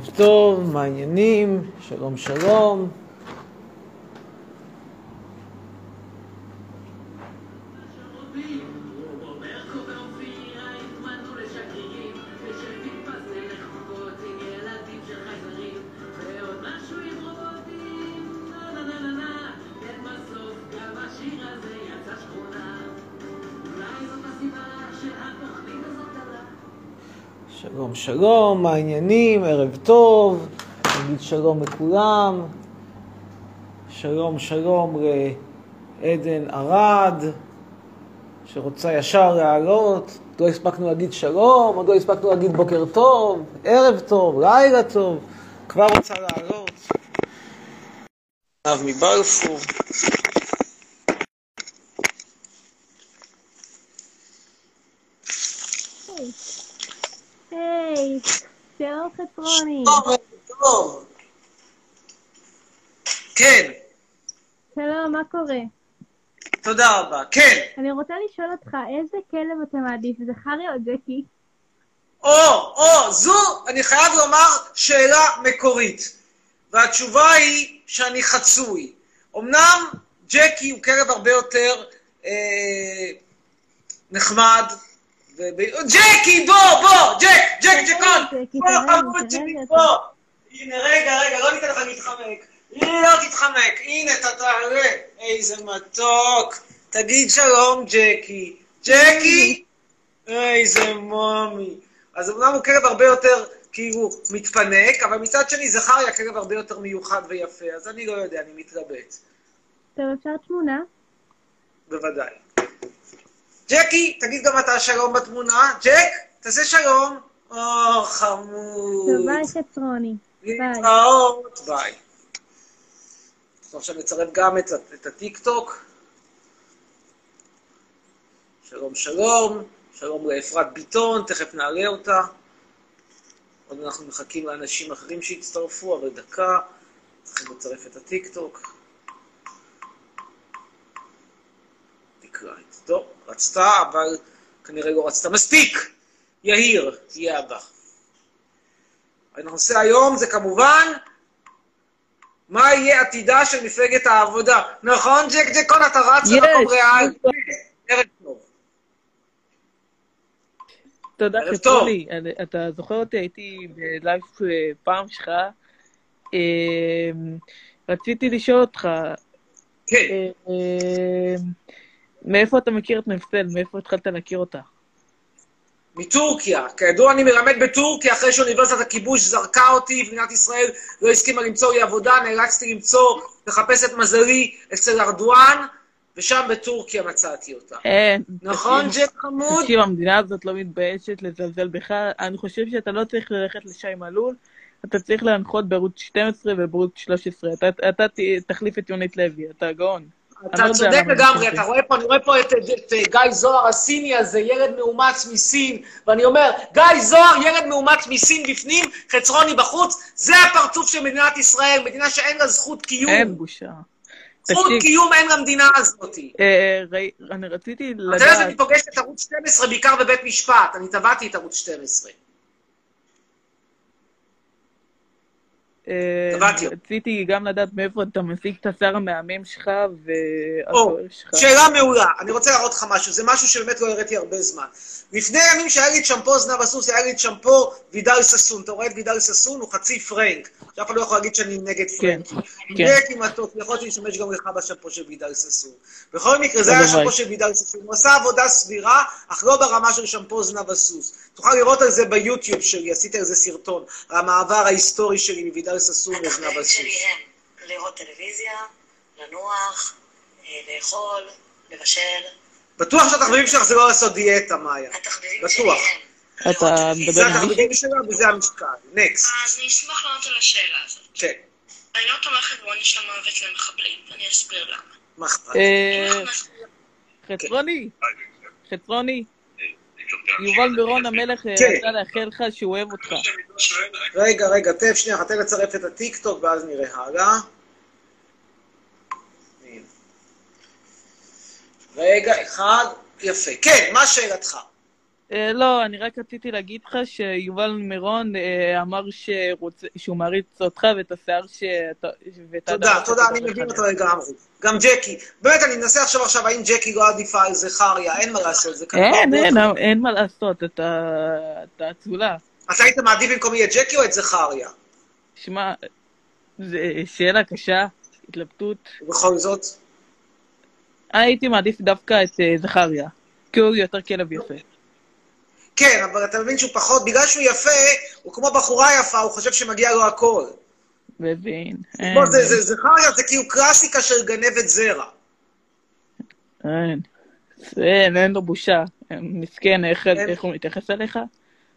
ערב טוב, מה העניינים? שלום שלום. שלום מה העניינים? ערב טוב, נגיד שלום לכולם. שלום שלום לעדן ארד, שרוצה ישר לעלות. לא הספקנו להגיד שלום, עוד לא הספקנו להגיד בוקר טוב, ערב טוב, לילה טוב. כבר רוצה לעלות. אב מבלפור. היי, שלום חצרוני. טוב. כן, שלום, מה קורה? תודה רבה. כן. אני רוצה לשאול אותך, איזה כלב אתה מעדיף, זכרי או ג'קי? או, או, זו, אני חייב לומר, שאלה מקורית. והתשובה היא שאני חצוי. אמנם ג'קי הוא כלב הרבה יותר אה, נחמד. ג'קי, בוא, בוא, ג'ק, ג'ק, ג'קון, בוא, חמוד שלי. בוא. הנה, רגע, רגע, לא ניתן לך להתחמק. לא תתחמק. הנה, אתה תעלה. איזה מתוק. תגיד שלום, ג'קי. ג'קי! איזה מומי. אז אמנם הוא כלב הרבה יותר כאילו מתפנק, אבל מצד שני זכריה כלב הרבה יותר מיוחד ויפה, אז אני לא יודע, אני מתלבט. טוב, אפשר תמונה? בוודאי. ג'קי, תגיד גם אתה שלום בתמונה. ג'ק, תעשה שלום. או, חמוד. טוב, ביי. ביי. להתראות. ביי. אנחנו עכשיו נצרף גם את, את הטיקטוק. שלום, שלום. שלום לאפרת ביטון, תכף נעלה אותה. עוד אנחנו מחכים לאנשים אחרים שיצטרפו, אבל דקה. צריכים לצרף את הטיקטוק. תקרא את טוב, רצתה, אבל כנראה לא רצתה מספיק. יהיר, תהיה הבא. הנושא היום זה כמובן, מה יהיה עתידה של מפלגת העבודה. נכון, ג'ק ג'קון, אתה רץ יש, למקום ריאלי. ערב טוב. תודה. אני- אתה זוכר אותי, הייתי בלייב אה, פעם שלך. אה, רציתי לשאול אותך, כן. אה, אה, מאיפה אתה מכיר את נפתל? מאיפה התחלת להכיר אותה? מטורקיה. כידוע, אני מלמד בטורקיה, אחרי שאוניברסיטת הכיבוש זרקה אותי, ומדינת ישראל לא הסכימה למצוא לי עבודה, נאלצתי למצוא, לחפש את מזלי אצל ארדואן, ושם בטורקיה מצאתי אותה. אין. נכון, תקשיב, ג'ק חמוד? תקשיב, המדינה הזאת לא מתביישת לזלזל בך. אני חושב שאתה לא צריך ללכת לשי מלול, אתה צריך להנחות בערוץ 12 ובערוץ 13. אתה, אתה תחליף את יונית לוי, אתה גאון. אתה לא צודק לגמרי, אתה רואה פה, אני רואה פה את, את, את גיא זוהר הסיני הזה, ילד מאומץ מסין, ואני אומר, גיא זוהר, ילד מאומץ מסין בפנים, חצרוני בחוץ, זה הפרצוף של מדינת ישראל, מדינה שאין לה זכות קיום. אין בושה. זכות תקשיב, קיום אין למדינה הזאת. אה, ראי- אני רציתי אתה יודע שאני לדעת... פוגש את ערוץ 12 בעיקר בבית משפט, אני תבעתי את ערוץ 12. אה, תבעתי. רציתי גם לדעת מאיפה אתה משיג את השיער המהמם שלך או, והזוהר שלך. שאלה מעולה. אני רוצה להראות לך משהו, זה משהו שבאמת לא הראיתי הרבה זמן. לפני ימים שהיה לי את שמפו זנב הסוס, היה לי את שמפו וידל ששון. אתה רואה את וידל ששון? הוא חצי פרנק. שאף אחד לא יכול להגיד שאני נגד כן, פרנק. כן. נגד עם הטוב, יכולתי להשתמש גם לך בשמפו של וידל ששון. בכל מקרה, זה היה. השמפו של וידל ששון. הוא עשה עבודה סבירה, אך לא ברמה של שמפו זנב הסוס. תוכל לראות על זה ביוטיוב שלי, עשיתי על זה סרטון, על המעבר ההיסטורי שלי מוידל ששון לזנב החברים הסוס. שלי הם לראות טלוויזיה, לנוח, אה, לאכול, לבשל. בטוח שהתחביבים שלך זה לא לעשות דיאטה, מאיה. התחביבים בטוח. שלי הם אתה טלוויזיה. זה מדבר מישהו? התחביבים שלה וזה המשקל. נקסט. אז אני אשמח לענות על השאלה הזאת. כן. אני לא תומכת בעונש למוות למחבלים, ואני אסביר למה. מה אכפת? אה, חצרוני, חצרוני, יובל מירון המלך אה, כן. רצה לאחל לך שהוא אוהב אותך. רגע, רגע, תן שנייה, תן לצרף את הטיקטוק ואז נראה הלאה. רגע, אחד, יפה. כן, מה שאלתך? אה, לא, אני רק רציתי להגיד לך שיובל מירון אה, אמר שהוא מעריץ אותך ואת השיער. ואת תודה, תודה, אני מבין. אותו לגמרי. גם ג'קי. באמת, אני מנסה לחשוב עכשיו האם ג'קי לא עדיפה על זכריה, אין מה לעשות, זה כנראה... אין, אין, אין מה לעשות, אתה אצולה. אתה היית מעדיף במקומי את ג'קי או את זכריה? שמע, שאלה קשה, התלבטות. ובכל זאת? הייתי מעדיף דווקא את אה, זכריה, כי הוא יותר כלב יפה. כן, אבל אתה מבין שהוא פחות, בגלל שהוא יפה, הוא כמו בחורה יפה, הוא חושב שמגיע לו הכל. מבין. בוא, זה- זה- זכריה זה כאילו קלאסיקה של גנבת זרע. אין. אין, אין לו בושה. מסכן, איך אין. איך הוא מתייחס אליך?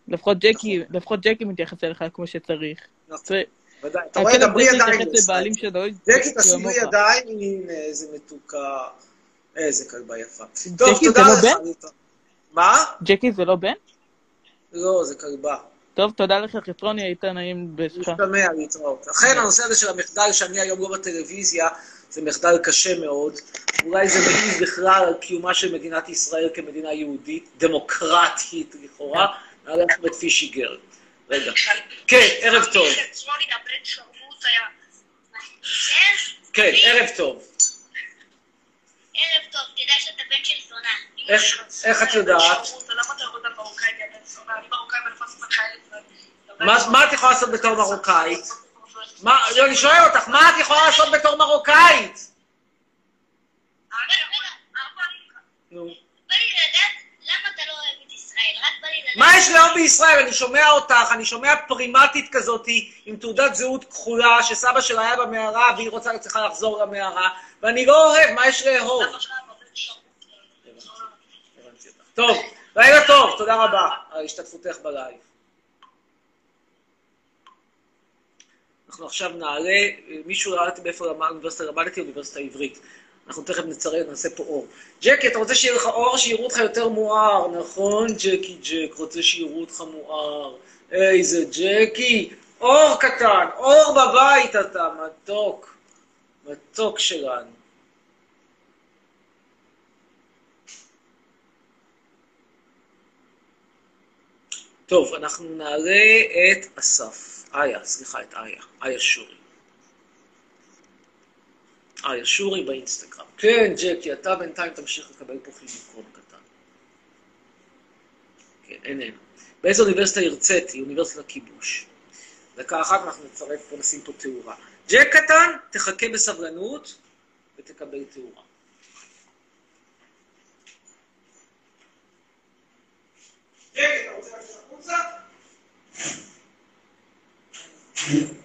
לפחות ג'קי, לפחות ג'קי מתייחס אליך כמו שצריך. נכון, זה- ודאי. אתה רואה, דברי ידיים. ג'קי, תשימי. ידיים, הנה, איזה מתוקה. איזה כלבה יפה. טוב, תודה זה לא לך. מה? ג'קי זה לא בן? לא, זה כלבה. טוב, תודה לך, חצרוני, היית נעים בשיחה. משתמע להתראות. אכן, הנושא הזה של המחדל שאני היום לא בטלוויזיה, זה מחדל קשה מאוד. אולי זה מעיד בכלל על קיומה של מדינת ישראל כמדינה יהודית, דמוקרטית לכאורה, על אחמד פישיגר. רגע. כן, ערב טוב. כן, ערב טוב. ערב טוב, תדע שאתה בן של זונה. איך- את יודעת? ולפעמים מתחיילת. מה את יכולה לעשות בתור מרוקאית? לא, אני שואל אותך, מה את יכולה לעשות בתור מרוקאית? לא. מה יש לאום בישראל? אני שומע אותך, אני שומע פרימטית כזאת עם תעודת זהות כחולה, שסבא שלה היה במערה והיא רוצה, צריכה לחזור למערה, ואני לא אוהב, מה יש לאהוב? אבא שלך בבן שרות. הבנתי אותך. טוב, לילה טוב, תודה רבה על השתתפותך בלייב. אנחנו עכשיו נעלה, מישהו ראה אותי באיפה למד- אוניברסיטה למדתי, אוניברסיטה העברית. אנחנו תכף נצרף, נעשה פה אור. ג'קי, אתה רוצה שיהיה לך אור, שיראו אותך יותר מואר, נכון? ג'קי ג'ק, רוצה שיראו אותך מואר. איזה ג'קי, אור קטן, אור בבית אתה, מתוק. מתוק שלנו. טוב, אנחנו נעלה את אסף. איה, סליחה, את איה. איה שורי. איה שורי באינסטגרם. כן, ג'קי, אתה בינתיים תמשיך לקבל פה חיזוקון קטן. כן, איננו. באיזה אוניברסיטה הרציתי? אוניברסיטת הכיבוש. דקה אחת אנחנו נצרף פה, נשים פה תאורה. ג'ק קטן, תחכה בסבלנות ותקבל תאורה. ג'ק, אתה רוצה לצאת החוצה? אה?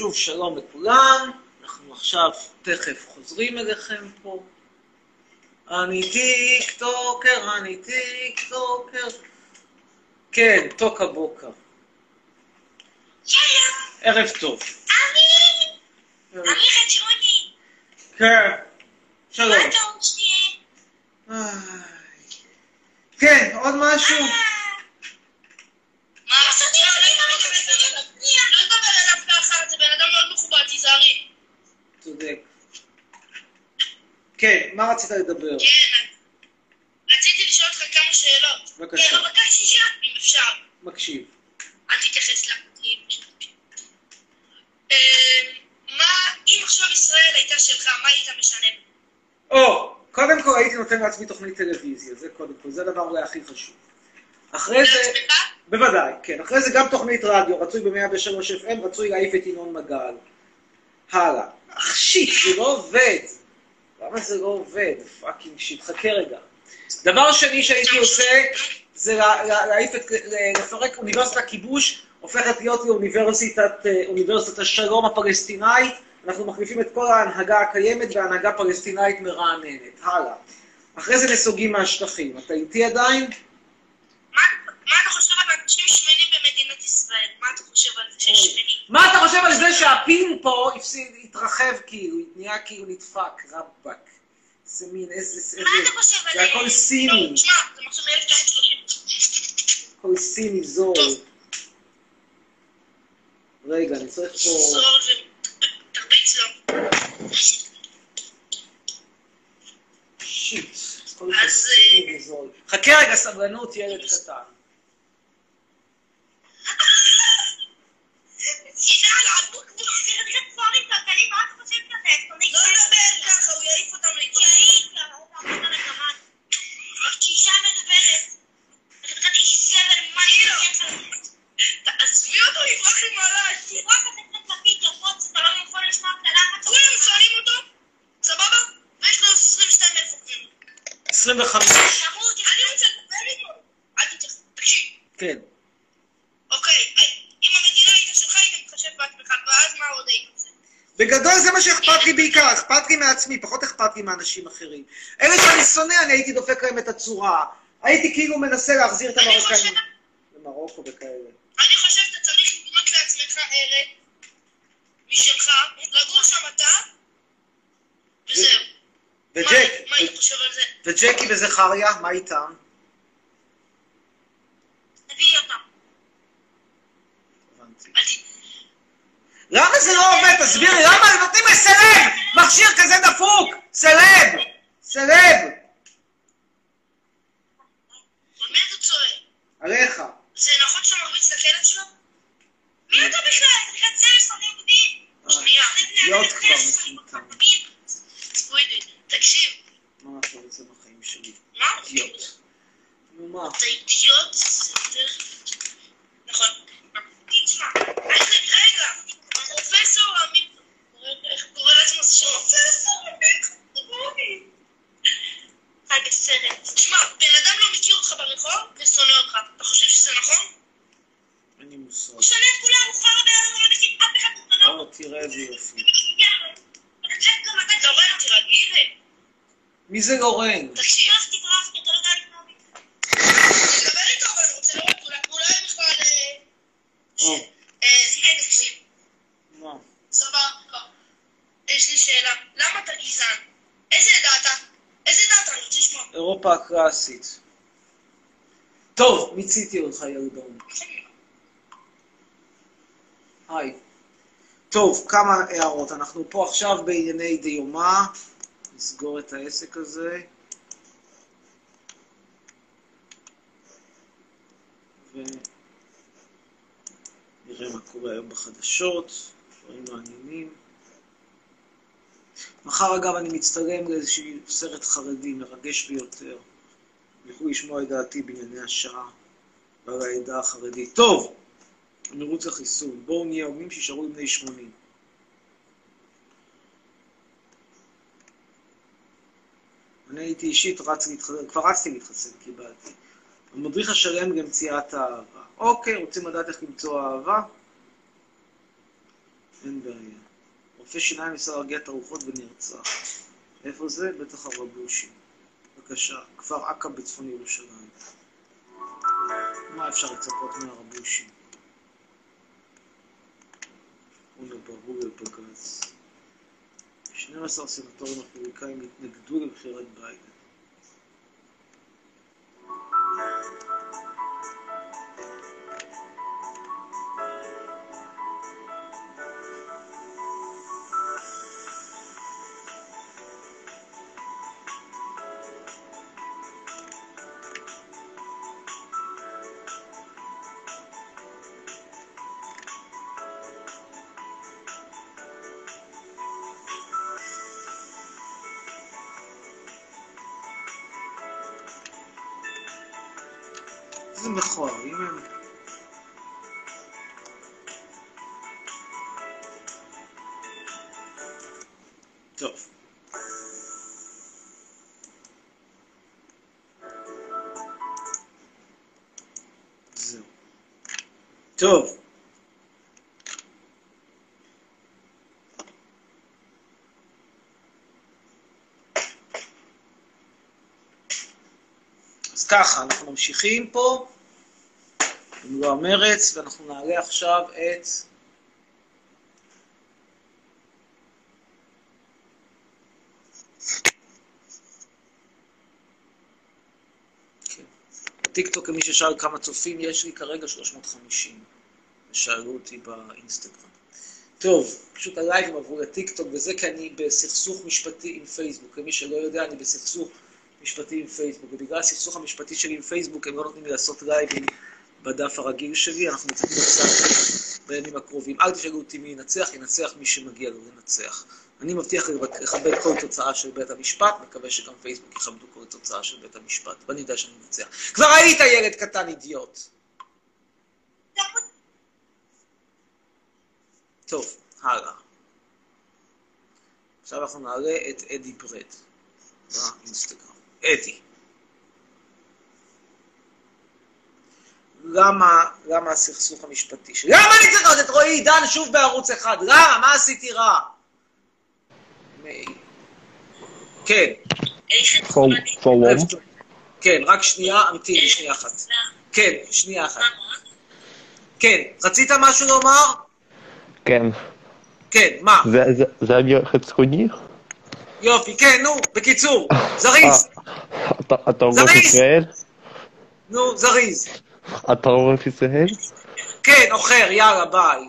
שוב שלום לכולם, אנחנו עכשיו תכף חוזרים אליכם פה. אני טיק טוקר, אני טיק טוקר. כן, טוק הבוקר. שלום, ערב טוב. ערב- עמי חצ'רוני, כן, שלום. מה אתה רוצה? כן, עוד משהו? מה לעשות ילדים? לא לדבר אליו ככה, זה בן אדם תיזהרי. צודק. כן, מה רצית לדבר? כן, רציתי לשאול אותך כמה שאלות. בבקשה. כן, רק שישה, אם אפשר. מקשיב. אל תתייחס לפרטים. אה, מה, אם עכשיו ישראל הייתה שלך, מה היית משנה? או, קודם כל הייתי נותן לעצמי תוכנית טלוויזיה, זה קודם כל, זה הדבר אולי הכי חשוב. אחרי זה, לעצמך? בוודאי, כן. אחרי זה גם תוכנית רדיו, רצוי ב-103 FM, רצוי להעיף את ינון מגל. הלאה. אך shit, זה לא עובד. למה זה לא עובד? fucking shit, חכה רגע. דבר שני שהייתי עושה, זה לה- לה- להעיף את, לפרק אוניברסיטת הכיבוש, הופכת להיות לאוניברסיטת אה, השלום הפלסטינאית, אנחנו מחליפים את כל ההנהגה הקיימת בהנהגה פלסטינאית מרעננת. הלאה. אחרי זה נסוגים מהשטחים. אתה איתי עדיין? מה אתה חושב על אנשים במדינת ישראל? מה אתה חושב על זה שיש שמנים? מה אתה חושב על זה שהפין פה התרחב כאילו, נהיה כאילו נדפק, רבאק. זה מין, איזה... איזה... מה אתה חושב על... זה הכל סיני. לא, תשמע, זה מחשב מ-1930. הכל סיני זול. רגע, אני צריך פה... זול ו... תרביץ לו. שיט. חכה רגע, סבלנות, ילד קטן. יאללה, עבוק, דברים כלכליים, מה אתה חושב ככה? לא לדבר ככה, הוא יעיף אותם להתבחר. כשאישה מדברת, חתיכת איש זבל, מה? תעזבי אותו, יברח עם מעלה. תברח, אתה קצת לפיד יפות, אתה לא יכול לשמוע את. כולם שואלים אותו, סבבה? ויש לו 22 אלף עוקבים. 25. אני רוצה לדבר איתו. אל תתייחס, תקשיב. כן. אוקיי, אם המדינה הייתה שלך, היית מתחשב בעצמך, ואז מה עוד היית עושה? בגדול זה מה שאכפת לי בעיקר, אכפת לי מעצמי, פחות אכפת לי מאנשים אחרים. אלה שאני שונא, אני הייתי דופק להם את הצורה. הייתי כאילו מנסה להחזיר את המרוקאים. למרוקו וכאלה. אני חושב שאתה צריך לבנות לעצמך ערב משלך, לגור שם אתה, וזהו. וג'קי וזכריה, מה איתם? תביאי אותם. הבנתי. אל ת- למה זה לא עובד? תסביר לי, למה נותנים לסלב מכשיר כזה דפוק? סלב! סלב! עליך. זה נכון שאתה מרביץ לכלב שלו? מי אתה בכלל? אתה בכלל צוות בודדים. שנייה. אידיוט כבר. סקווידי, תקשיב. מה אתה רוצה בחיים שלי? מה? אידיוט. נו מה? אתה אידיוט? נכון. תשמע, רגע, פרופסור עמית, איך קורא לעצמו זה שם? פרופסור עמית חדרוני. חי בסרט. תשמע, בן אדם לא מכיר אותך ברחוב ושונא אותך. אתה חושב שזה נכון? אין לי מושג. הוא שונא את כולם, הוא חרא בן אדם, לא מכיר אף אחד לא שונא או, תראה איזה יופי. לורן, תירגעי. מי זה לורן? תקשיב. אתה לא. תדבר איתו, אבל אני רוצה לראות, אולי- אולי בכלל... אה, או, אה, סליחה, תקשיב. מה? סבבה. יש לי שאלה. למה אתה גזען? איזה אתה? איזה אתה? אני רוצה לשמוע. אירופה הקלאסית. טוב, מיציתי אותך ילדון. היי. טוב, כמה הערות. אנחנו פה עכשיו בענייני דיומא. נסגור את העסק הזה. ונראה מה קורה היום בחדשות, דברים מעניינים. מחר אגב אני מצטלם לאיזשהו סרט חרדי מרגש ביותר. יוכלו לשמוע את דעתי בענייני השעה ועל העדה החרדית. טוב, המרוץ לחיסון. בואו נהיה הוגנים שישארו עם בני 80. אני הייתי אישית רץ להתחסן, כבר רצתי להתחסן, קיבלתי. המדריך השלם למציאת האהבה. אוקיי, רוצים לדעת איך למצוא אהבה? אין בעיה. רופא שיניים ניסה להרגיע את הרוחות ונרצח. איפה זה? בטח הרבושי. בבקשה, כפר עקב בצפון ירושלים. מה אפשר לצפות מהרבושי? הנה ברור לבג"ץ. 12 סנטורים אפריקאים התנגדו לבחירת ביידן. טוב. זהו. טוב. אז ככה, אנחנו ממשיכים פה, במלוא המרץ, ואנחנו נעלה עכשיו את... בטיקטוק, למי ששאל כמה צופים, יש לי כרגע 350. ושאלו אותי באינסטגרם. טוב, פשוט הלייבים עברו לטיקטוק, וזה כי אני בסכסוך משפטי עם פייסבוק. למי שלא יודע, אני בסכסוך משפטי עם פייסבוק, ובגלל הסכסוך המשפטי שלי עם פייסבוק, הם לא נותנים לי לעשות לייבים בדף הרגיל שלי, אנחנו מצפים בפסק בימים הקרובים. אל תשאלו אותי מי ינצח, ינצח מי שמגיע לו לנצח. אני מבטיח לכבד כל תוצאה של בית המשפט, מקווה שגם פייסבוק יכבדו כל תוצאה של בית המשפט, ואני יודע שאני אנצח. כבר היית ילד קטן אידיוט. טוב, הלאה. עכשיו אנחנו נעלה את אדי ברד באינסטגרם. אדי. למה, למה הסכסוך המשפטי שלי? למה אני צריך לראות את רועי עידן שוב בערוץ אחד? למה? מה עשיתי רע? כן. כן, רק שנייה, המתיני, שנייה אחת. כן, שנייה אחת. כן, רצית משהו לומר? כן. כן, מה? זה, היה חצרוני? יופי, כן, נו, בקיצור, זריז, אתה, אתה זריז. ישראל? נו, זריז. אתה עורף ישראל? כן, אוכר, יאללה, ביי.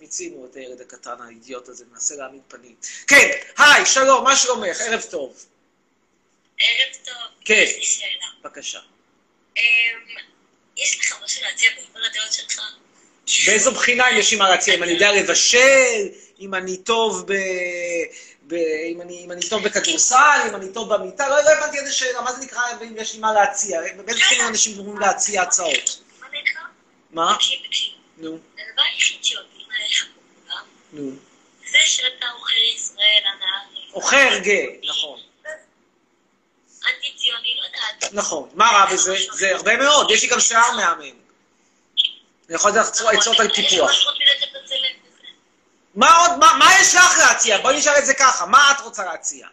מיצינו את הילד הקטן האידיוט הזה, מנסה להעמיד פנים. כן, היי, שלום, מה שלומך? ערב טוב. ערב טוב. כן. יש לי שאלה. בבקשה. אמ, יש לך משהו להציע בעבר הדעות שלך? באיזו בחינה אם יש לי מה להציע? אם אני יודע לבשל, אם אני טוב ב... ב... אם, אני, אם אני טוב בכדורסל, אם אני טוב במיטה, לא, לא הבנתי איזה שאלה, מה זה נקרא אם יש לי מה להציע? באיזה בחינה אנשים אומרים להציע הצעות? מה? תקשיב, תקשיב. נו, הדבר היחיד שעובדים עליך כולם, נו. זה שאתה עוכר ישראל, הנערים. אוכר גאה, נכון. אנטי ציוני, לא יודעת. נכון. מה רע בזה? זה הרבה מאוד, יש לי גם שיער מהמם. אני יכול לתת לך עצות על טיפוח. מה עוד, מה, מה יש לך להציע? בואי נשאל את זה ככה, מה את רוצה להציע?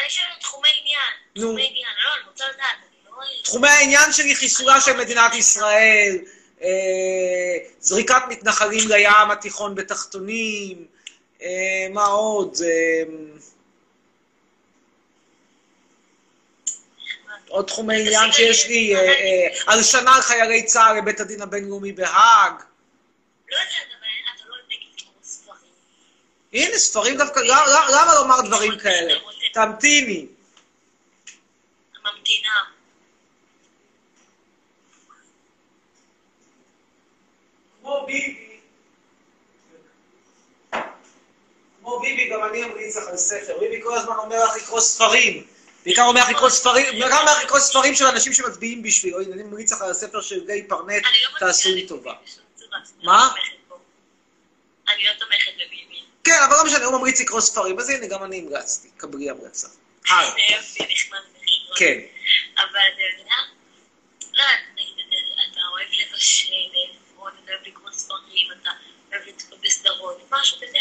אני שואלת תחומי עניין. נו. תחומי עניין. לא, אני רוצה לדעת. לא... תחומי העניין שלי חיסולה של מדינת ישראל, זריקת מתנחלים לים התיכון בתחתונים, אה, מה עוד? אה, עוד תחומי עניין שיש לי, אה, אה, הלשנה על חיילי צה"ל לבית הדין הבינלאומי בהאג. לא לא ספרים. הנה, ספרים דווקא, למה- לומר דברים כאלה? תמתיני. ממתינה. כמו ביבי, כמו ביבי, גם אני אמליץ לך על ספר. ביבי כל הזמן אומר לך לקרוא ספרים. בעיקר אומר לך לקרוא ספרים, בעיקר אומר לך לקרוא ספרים של אנשים שמצביעים בשבילו. הנה, אני ממליץ לך על הספר של גיא פרנט, לא תעשו לי טובה. מה? לא בו. אני לא תומכת בביבי. כן, אבל לא משנה, הוא ממליץ לקרוא ספרים, אז הנה, גם אני המלצתי. קבלי המלצה. הלאה. כן. אבל אתה יודע, לא, נגיד, אתה- אוהב לבשל, אתה אוהב אתה אוהב משהו, אתה יודע.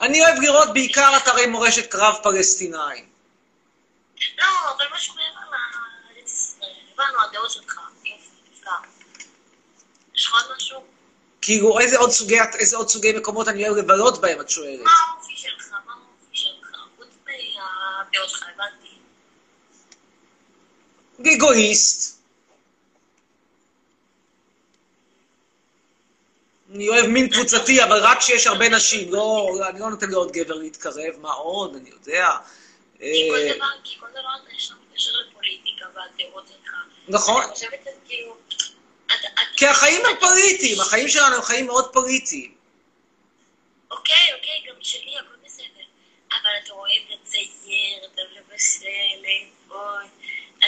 אני אוהב לראות בעיקר אתרי מורשת קרב פלסטינאים. לא, אבל משהו מעבר לארץ ישראל. הבנו, הדעות שלך, נפלא. יש לך עוד משהו? כאילו, איזה עוד סוגי, איזה עוד סוגי מקומות אני אוהב לבלות בהם, את שואלת. מה האופי שלך? מה האופי שלך? חוץ מהדעות שלך, הבנתי. אגואיסט. אני אוהב מין קבוצתי, אבל רק כשיש הרבה נשים. לא, אני לא נותן לעוד גבר להתקרב, מה עוד, אני יודע. כי כל אה, דבר, כי כל דבר אתה יש לנו קשר לפוליטיקה והדעות שלך. נכון. אני חושבת כאילו... אתה- אתה- כי החיים הם פוליטיים, החיים שלנו הם חיים מאוד פוליטיים. אוקיי, אוקיי, גם שלי, הכל בסדר. אבל אתה אוהב לצייר, אתה אוהב לבשל, לאפות,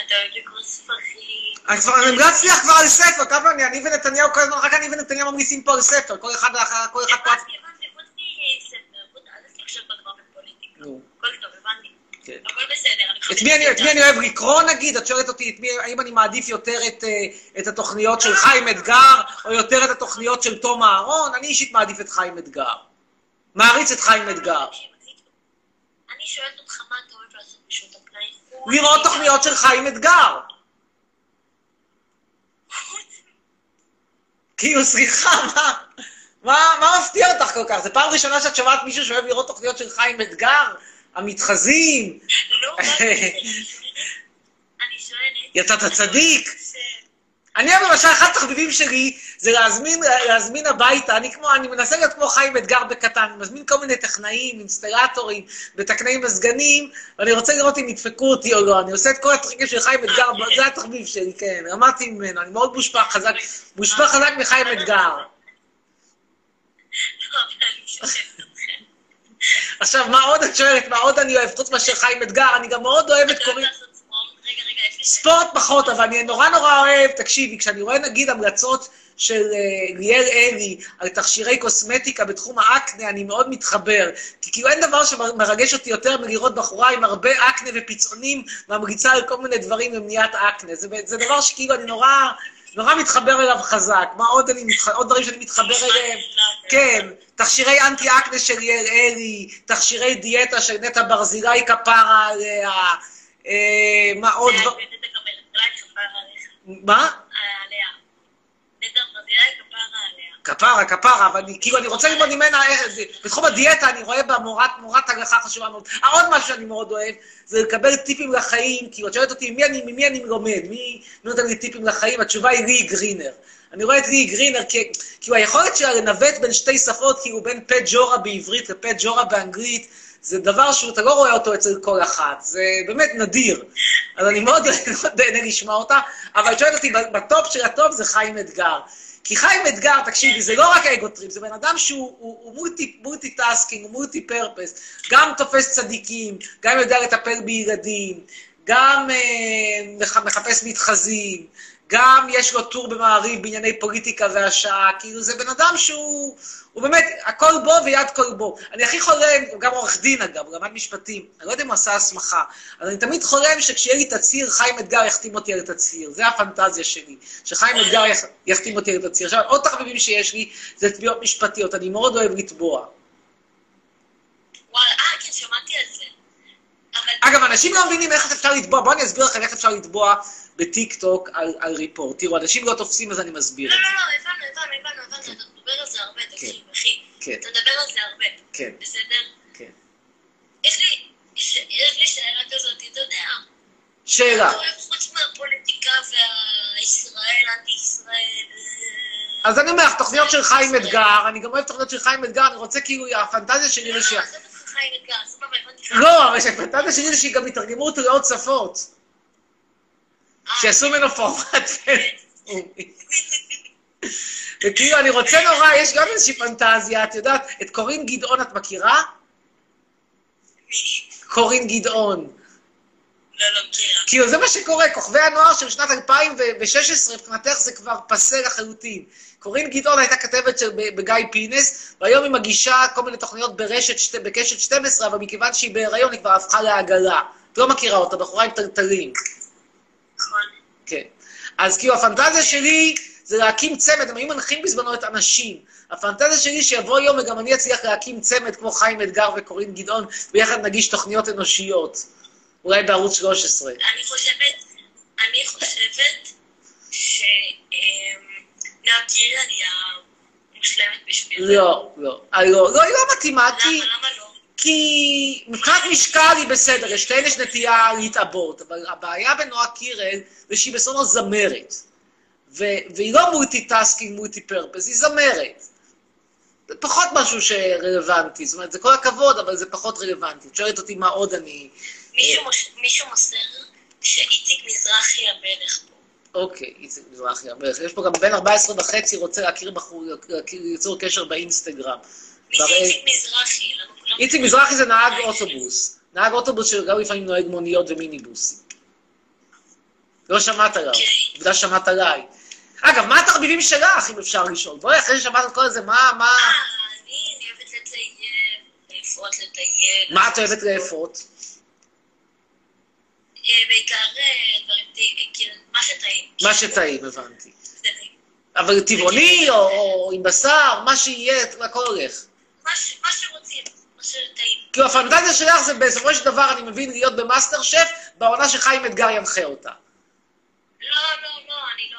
אתה אוהב לקרוא ספרים. אני כבר אני המלצתי לך כבר על ספר, כמה אני, אני ונתניהו כל הזמן, רק אני ונתניהו ממליצים פה על ספר, כל אחד, אחר- כל אחד פה... הבנתי, הבנתי, אל תעשה עכשיו בדבר בפוליטיקה. הכל טוב, הבנתי. כן. הכל בסדר, אני את מי, אני, אוהב לקרוא נגיד? את שואלת אותי האם אני מעדיף יותר את, אה, את התוכניות של חיים אתגר, או יותר את התוכניות של תום אהרון? אני אישית מעדיף את חיים אתגר. מעריץ את חיים אתגר. אני שואלת אותך מה אתה אוהב לעשות בשעות הפנאי. לראות תוכניות של חיים אתגר. כאילו, סליחה, מה, מה, מה מפתיע אותך כל כך? זו פעם ראשונה שאת שומעת מישהו שאוהב לראות תוכניות של חיים אתגר? המתחזים? לא? אני שואלת... יצאת צדיק? אני למשל, אחד התחביבים שלי זה להזמין, להזמין הביתה, אני כמו, אני מנסה להיות כמו חיים אתגר בקטן, אני מזמין כל מיני טכנאים, אינסטלטורים וטכנאים מזגנים, ואני רוצה לראות אם ידפקו אותי או לא. אני עושה את כל הטריקים של חיים אתגר, זה התחביב שלי, כן, למדתי ממנו, אני מאוד מושפע חזק, מושפע חזק מחיים אתגר. לא. עכשיו, מה עוד את שואלת, מה עוד אני אוהב, חוץ מאשר חיים אתגר, אני גם מאוד אוהב את אתה קוראים... ספורט? פחות, אבל אני נורא נורא אוהב, תקשיבי, כשאני רואה נגיד המלצות של אה, ליאל אלי על תכשירי קוסמטיקה בתחום האקנה, אני מאוד מתחבר. כי כאילו אין דבר שמרגש אותי יותר מלראות בחורה עם הרבה אקנה ופיצעונים ממליצה על כל מיני דברים למניעת אקנה. זה, זה דבר שכאילו אני נורא, נורא מתחבר אליו חזק. מה עוד אני מתח... עוד דברים שאני מתחבר אליהם? כן, תכשירי אנטי אקנה של ליאל אלי, תכשירי דיאטה של נטע ברזילי כפרה עליה, מה עוד? עליך. מה? כפרה. כפרה, אבל אני, כאילו, אני רוצה ללמוד ממנה, זה- בתחום הדיאטה אני רואה בה מורת, מורת הלכה חשובה מאוד. אה, עוד משהו שאני מאוד אוהב, זה לקבל טיפים לחיים, כאילו, את שואלת אותי, ממי אני, ממי אני לומד? מי נותן לי טיפים לחיים? התשובה היא לי גרינר. אני רואה את לי גרינר, כי, כאילו, היכולת שלה לנווט בין שתי שפות, כאילו, בין פה ג'ורה בעברית לפה ג'ורה באנגלית, זה דבר שאתה לא רואה אותו אצל כל אחת, זה באמת נדיר. אז אני מאוד נהנה לשמוע אותה, אבל את שואלת אותי, ב top של ה top זה חיים אתגר. כי חיים אתגר, תקשיבי, זה לא רק ego trip, זה בן אדם שהוא הוא, הוא multi, tasking, הוא multi purpose, גם תופס צדיקים, גם יודע לטפל בילדים, גם אה, מח- מחפש מתחזים, גם יש לו טור במעריב בענייני פוליטיקה והשעה, כאילו זה בן אדם שהוא, הוא באמת, הכל בו ויד כל בו. אני הכי חולם, הוא גם עורך דין אגב, הוא למד משפטים, אני לא יודע אם הוא עשה הסמכה, אבל אני תמיד חולם שכשיהיה לי תצהיר, חיים אתגר יחתים אותי על התצהיר, זה הפנטזיה שלי, שחיים אתגר יח- יחתים אותי על התצהיר. עכשיו, עוד תחביבים שיש לי, זה תביעות משפטיות, אני מאוד אוהב לתבוע. וואלה, אה, כן, שמעתי על זה. אגב, אנשים לא מבינים איך אפשר לתבוע, בואו אני אסביר לכם איך אפשר לתבוע בטיק טוק על, על ריפורט. תראו, אנשים לא תופסים אז אני מסביר לא, את לא, זה. לא, הבנו, הבנו, הבנו, הבנו, אתה מדבר על זה הרבה, תקשיב, אחי. כן, אתה מדבר על זה הרבה, כן, בסדר? כן. יש לי, ש- יש לי שאלה כזאת, אתה יודע, שאלה. חוץ מהפוליטיקה והישראל, אנטי-ישראל... אה, אז אני אומר לך, תוכניות של חיים אתגר, אני גם אוהב תוכניות של חיים אתגר, אני רוצה כאילו, הפנטזיה שלי לא, זה ש... לא. לא, שהפנטזיה שלי זה שגם יתרגמו אותו לעוד שפות. שיעשו ממנו פורמט. וכאילו, אני רוצה נורא, יש גם איזושהי פנטזיה, את יודעת, את קורין גדעון את מכירה? קורין גדעון. לא, מכירה. כאילו, זה מה שקורה, כוכבי הנוער של שנת 2016, מבחינתך זה כבר פסה לחלוטין. קורין גדעון הייתה כתבת של, בגיא פינס, והיום היא מגישה כל מיני תוכניות ברשת, שת- בקשת 12, אבל מכיוון שהיא בהיריון, היא כבר הפכה לעגלה. את לא מכירה אותה, בחורה עם טלטלים. נכון. כן. אז כאילו, הפנטזיה שלי זה להקים צמד, הם היו מנחים בזמנו את אנשים. הפנטזיה שלי שיבוא יום וגם אני אצליח להקים צמד כמו חיים אתגר וקורין גדעון, ויחד נגיש תוכניות אנושיות. אולי בערוץ 13. אני חושבת, אני חושבת ש... אמ, היא המושלמת בשביל. לא, לא. אה, לא, לא, היא לא מתאימה, כי... למה, למה לא? כי מבחינת משקל היא בסדר, יש נטייה להתעבות, אבל הבעיה בנועה קירל זה שהיא בסופו זמרת. ו- והיא לא multi-tasking, multi-purpose, היא זמרת. זה פחות משהו שרלוונטי, זאת אומרת, זה כל הכבוד, אבל זה פחות רלוונטי. את שואלת אותי מה עוד אני... מישהו מוסר שאיציק מזרחי המלך פה. אוקיי, איציק מזרחי המלך. יש פה גם בן 14 וחצי רוצה להכיר בחור, ליצור קשר באינסטגרם. מי זה איציק מזרחי? איציק מזרחי זה נהג אוטובוס. נהג אוטובוס שגם לפעמים נוהג מוניות ומיניבוסים. לא שמעת עליו, אוקיי. עובדה שמעת עליי. אגב, מה התחביבים שלך, אם אפשר לשאול? בואי, אחרי ששמעת את כל זה, מה, מה, אה, אני אוהבת לטייל, לאפות לטייל. מה את אוהבת לאפות? אה, בעיקר אה, דברים טעימים, כאילו, מה שטעים. מה שטעים, הבנתי. אבל טבעוני או, עם בשר, מה שיהיה, הכל הולך. מה שרוצים, מה שטעים. כאילו הפנטזיה שלך זה בסופו של דבר, אני מבין, להיות במאסטר שף, בעונה שחיים אתגר ינחה אותה. לא, לא, לא, אני לא...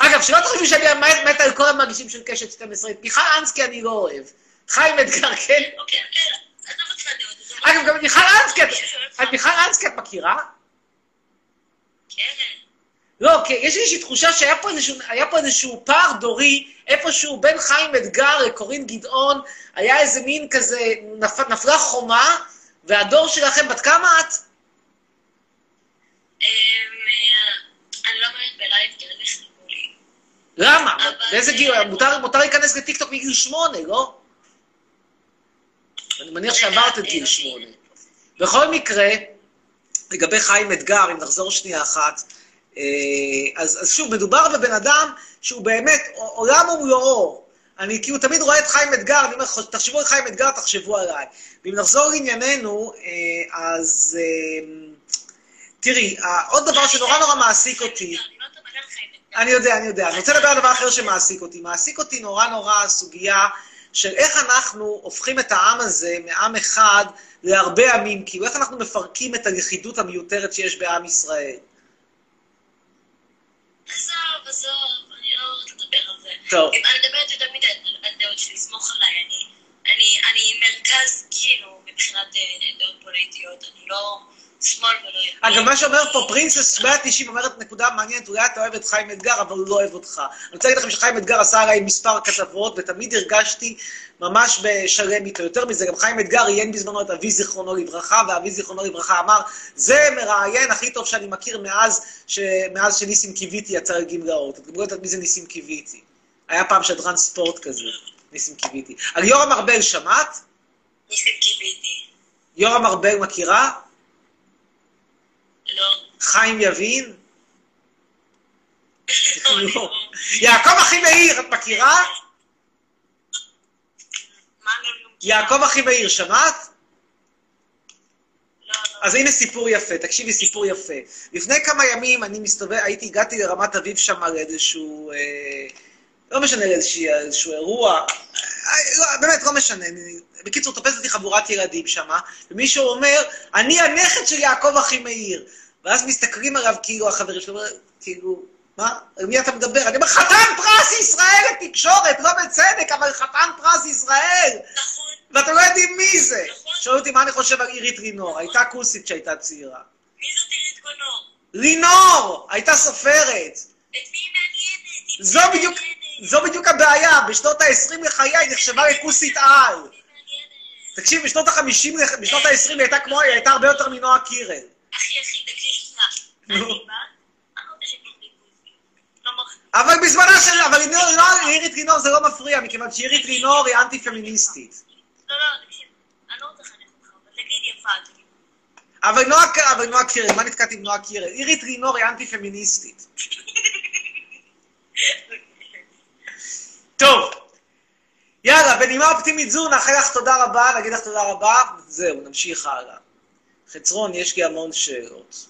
אה. אגב, שלא תחשבי שאני מת- על כל המגישים של קשת 12, את מיכל אנסקי אני לא אוהב. חיים אתגר, כן? אוקיי, אוקיי, עזוב אותך אגב, גם מיכל אנסקי, את- מיכל אנסקי את מכירה? כן. לא, כי יש לי איזושהי תחושה שהיה פה איזשהו, פה איזשהו פער דורי, איפשהו בין חיים אתגר לקורין גדעון, היה איזה מין כזה, נפ, נפלה חומה, והדור שלכם, בת כמה את? אמ, אה, אני לא אומרת בלייב, כי רגע חנקו לי. למה? באיזה גיל? מותר, מותר להיכנס לטיקטוק מגיל שמונה, לא? אני מניח שעברת את גיל שמונה. בכל מקרה, לגבי חיים אתגר, אם נחזור שנייה אחת, אה, אז, אז שוב, מדובר בבן אדם שהוא באמת עולם ומלואו. אני כאילו תמיד רואה את חיים אתגר, אני אומר, תחשבו על חיים אתגר, תחשבו עליי. ואם נחזור לענייננו, אה, אז אה, תראי, עוד דבר שנורא נורא מעסיק אותי, לא חיים אתגר. אני יודע, אני יודע. אני רוצה לדבר על דבר אחר שמעסיק אותי. מעסיק אותי נורא נורא הסוגיה של איך אנחנו הופכים את העם הזה מעם אחד להרבה עמים, כאילו איך אנחנו מפרקים את הלכידות המיותרת שיש בעם ישראל. עזוב, עזוב, אני לא רוצה לדבר על זה. טוב. אם אני מדברת יותר מדי על- על דעות שלי, סמוך עליי, אני- אני- אני מרכז, כאילו, מבחינת אה, דעות פוליטיות, אני לא שמאל ולא ימין. אגב, מה שאומר פה פרינסס 190 אומרת נקודה מעניינת, אולי אתה אוהב את חיים אתגר, אבל הוא לא אוהב אותך. אני רוצה להגיד לכם שחיים אתגר עשה עליי מספר כתבות, ותמיד הרגשתי ממש בשלם איתו. יותר מזה, גם חיים אתגר ראיין בזמנו את אבי זיכרונו לברכה, ואבי זיכרונו לברכה אמר, זה מראיין הכי טוב שאני מכיר מאז, ש... מאז שניסים קיוויתי יצא לגמלאות. אתם לא יודעת מי זה ניסים קיוויתי. היה פעם שדרן ספורט כזה, ניסים קיוויתי. על יורם ארבל שמעת? ניסים קיוויתי. יורם ארבל מכירה? חיים יבין? יעקב אחימאיר, את מכירה? לא? יעקב אחימאיר, שמעת? לא, לא. אז הנה סיפור יפה, תקשיבי, סיפור יפה. לפני כמה ימים אני מסתובב, הייתי, הגעתי לרמת אביב שם לאיזשהו, אה, לא משנה, לאיזשהו, איזשהו אירוע, אה, לא, באמת, לא משנה. בקיצור, תופסת אותי חבורת ילדים שם, ומישהו אומר, אני הנכד של יעקב אחימאיר. ואז מסתכלים עליו כאילו החברים שלו, כאילו, מה? על מי אתה מדבר? אני אומר, חתן פרס ישראל לתקשורת, לא בצדק, אבל חתן פרס ישראל! נכון. ואתם לא יודעים מי זה. נכון. שואל אותי מה אני חושב על עירית רינור, הייתה כוסית כשהייתה צעירה. מי זאת עירית קונור? רינור! הייתה סופרת. את מי מעניינת? זו בדיוק. זו בדיוק הבעיה, בשנות ה-20 לחיי היא נחשבה לכוסית על. תקשיב, בשנות ה-50, בשנות ה-20 היא הייתה כמו, היא הייתה הרבה יותר מנועה קירל. אחי, אחי, אבל בזמנה של, אבל רינור, לא, עירית רינור זה לא מפריע, מכיוון שעירית רינור היא אנטי-פמיניסטית. לא, לא, תקשיב. אני לא רוצה לחנך אותך, אבל תגיד יפה, תגיד. אבל נועה, אבל נועה קירל, מה נתקעתי עם נועה קירל? עירית רינור היא אנטי-פמיניסטית. טוב, יאללה, בנימה אופטימית זו, נאחל לך תודה רבה, נגיד לך תודה רבה, זהו, נמשיך הלאה. חצרון, יש לי המון שאלות.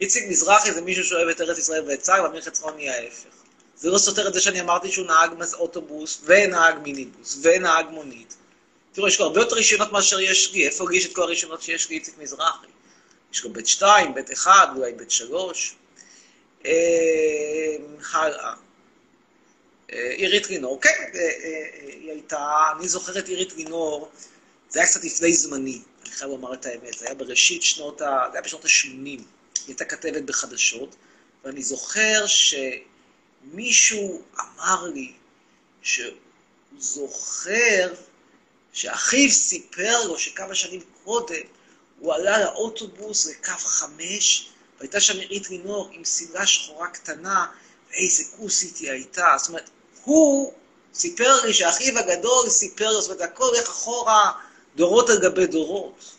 איציק מזרחי זה מישהו שאוהב את ארץ ישראל ואת צה"ל, ואמיר חצרון היא ההפך. זה לא סותר את זה שאני אמרתי שהוא נהג אוטובוס, ונהג מיניבוס, ונהג מונית. תראו, יש לו הרבה יותר רישיונות מאשר יש לי. איפה לי יש את כל הרישיונות שיש לי איציק מזרחי? יש לו בית 2, בית 1, אולי בית 3. אה, הלאה. אה, עירית לינור, כן, אה, היא הייתה, אני זוכר את עירית לינור, זה היה קצת לפני זמני, אני חייב לומר את האמת, זה היה בראשית שנות ה... זה היה בשנות ה-80. היא הייתה כתבת בחדשות, ואני זוכר שמישהו אמר לי שהוא זוכר שאחיו סיפר לו שכמה שנים קודם הוא עלה לאוטובוס לקו חמש, והייתה שם עירית לינור עם שמלה שחורה קטנה, ואיזה כוסית היא הייתה. זאת אומרת, הוא סיפר לי שאחיו הגדול סיפר לו, זאת אומרת, הכל הולך אחורה דורות על גבי דורות.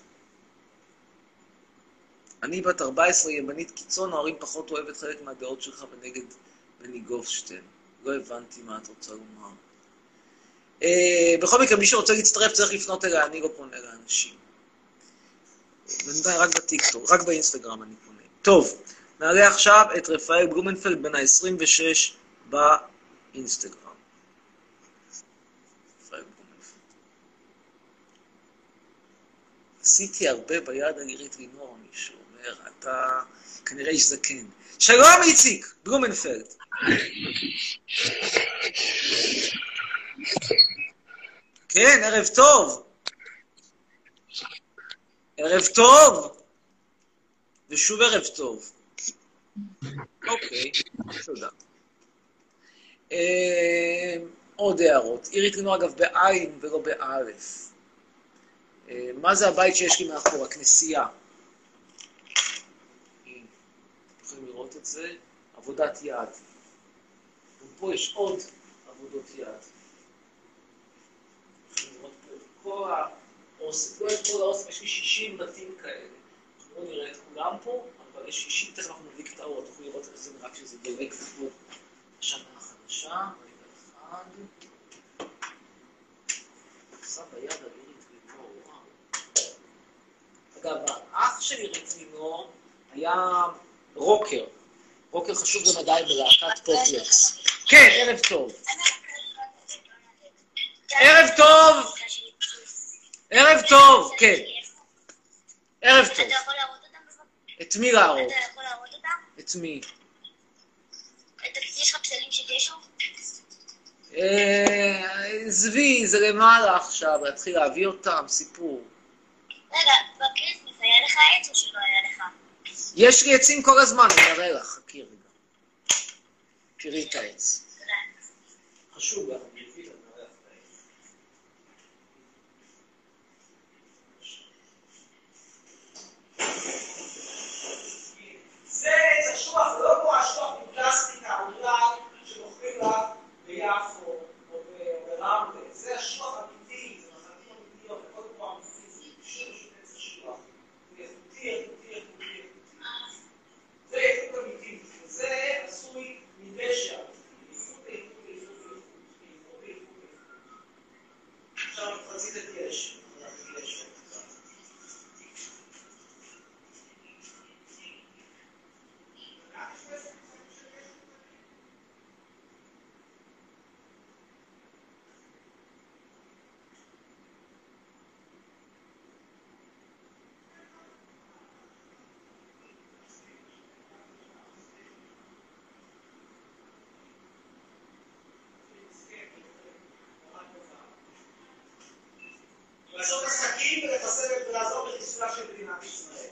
אני בת 14, ימנית קיצון, ההורים פחות אוהבת חלק מהדעות שלך ונגד בני גופשטיין. לא הבנתי מה את רוצה לומר. Uh, בכל מקרה, מי שרוצה להצטרף צריך לפנות אליה, אני לא פונה לאנשים. בינתיים רק בטיקטוק, רק באינסטגרם אני פונה. טוב, נעלה עכשיו את רפאל בלומנפלד בן ה-26 באינסטגרם. עשיתי הרבה ביד על עירית לינור, מישהו אומר, אתה כנראה איש זקן. שלום איציק, בלומנפלד. כן, ערב טוב. ערב טוב. ושוב ערב טוב. אוקיי, תודה. אה, עוד הערות. עירית לינור, אגב, בעין ולא באלף. אה, מה זה הבית שיש לי מאחור? הכנסייה. הנה, לראות את זה? עבודת יד. גם פה יש עוד עבודות יד. כל לא את כל האוסף, יש לי 60 בתים כאלה. לא נראה את כולם פה, אבל יש 60, תכף אנחנו נדליק את האור, תוכלו לראות איך זה נראה כשזה דולק פה השנה החדשה. רגע אחד. עושה ביד על עירית וואו. אגב, האח של עירית היה רוקר. רוקר חשוב למדי בלהקת פופלקס. כן, ערב טוב. ערב טוב! ערב טוב, כן. ערב טוב. אתה יכול להראות אותם בבקשה? את מי להראות? אתה יכול להראות אותם? את מי? יש לך פסלים של ישו? אה, עזבי, זה למעלה עכשיו, להתחיל להביא אותם, סיפור. רגע, ב Christmas היה לך עץ או שלא היה לך? יש לי עצים כל הזמן, אני אראה לך, חכי רגע. תראי את העץ. תודה. חשוב לך, אני אביא לך, נראה לך את העץ. זה עץ אשוח, זה לא כמו אשוח מפלסטיק האומלל שמוכרים לך ביפו או ב- ברמלה. זה אשוח אמיתי, זה נחלים אמיתיות, הכל כמו אמיתי, זה פשוט פשוט עץ אשוח. זה איכותי, איכותי, איכותי, איכותי. זה איכות אמיתית, וזה עשוי מדשא. איכות, איכות, איכות, איכות, איכות, איכות, איכות. עכשיו רצית את גשם, רציתי גשם. לעשות עסקים ולחסל ולעזור בחיסולה של מדינת ישראל.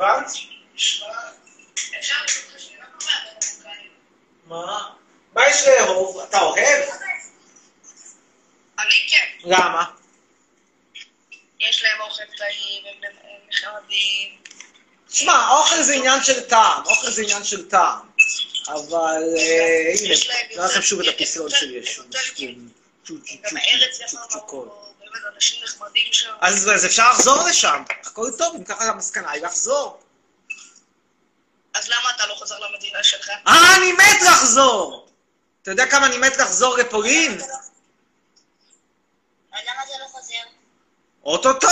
הבנת? מה? מה יש לאהוב? אתה אוהב? אני כן. למה? יש להם אוכל טעים, הם נחמדים. שמע, אוכל זה עניין של טעם, אוכל זה עניין של טעם. אבל אה, הנה, נראה לכם שוב את הפסלון של ישו. גם הארץ יפה אנשים נחמדים שם. אז אז אפשר לחזור לשם, הכל טוב, אם ככה המסקנה היא לחזור. אז למה אתה לא חוזר למדינה שלך? אה, אני מת לחזור! אתה יודע כמה אני מת לחזור לפולין? אז למה אתה לא חוזר? אוטוטו.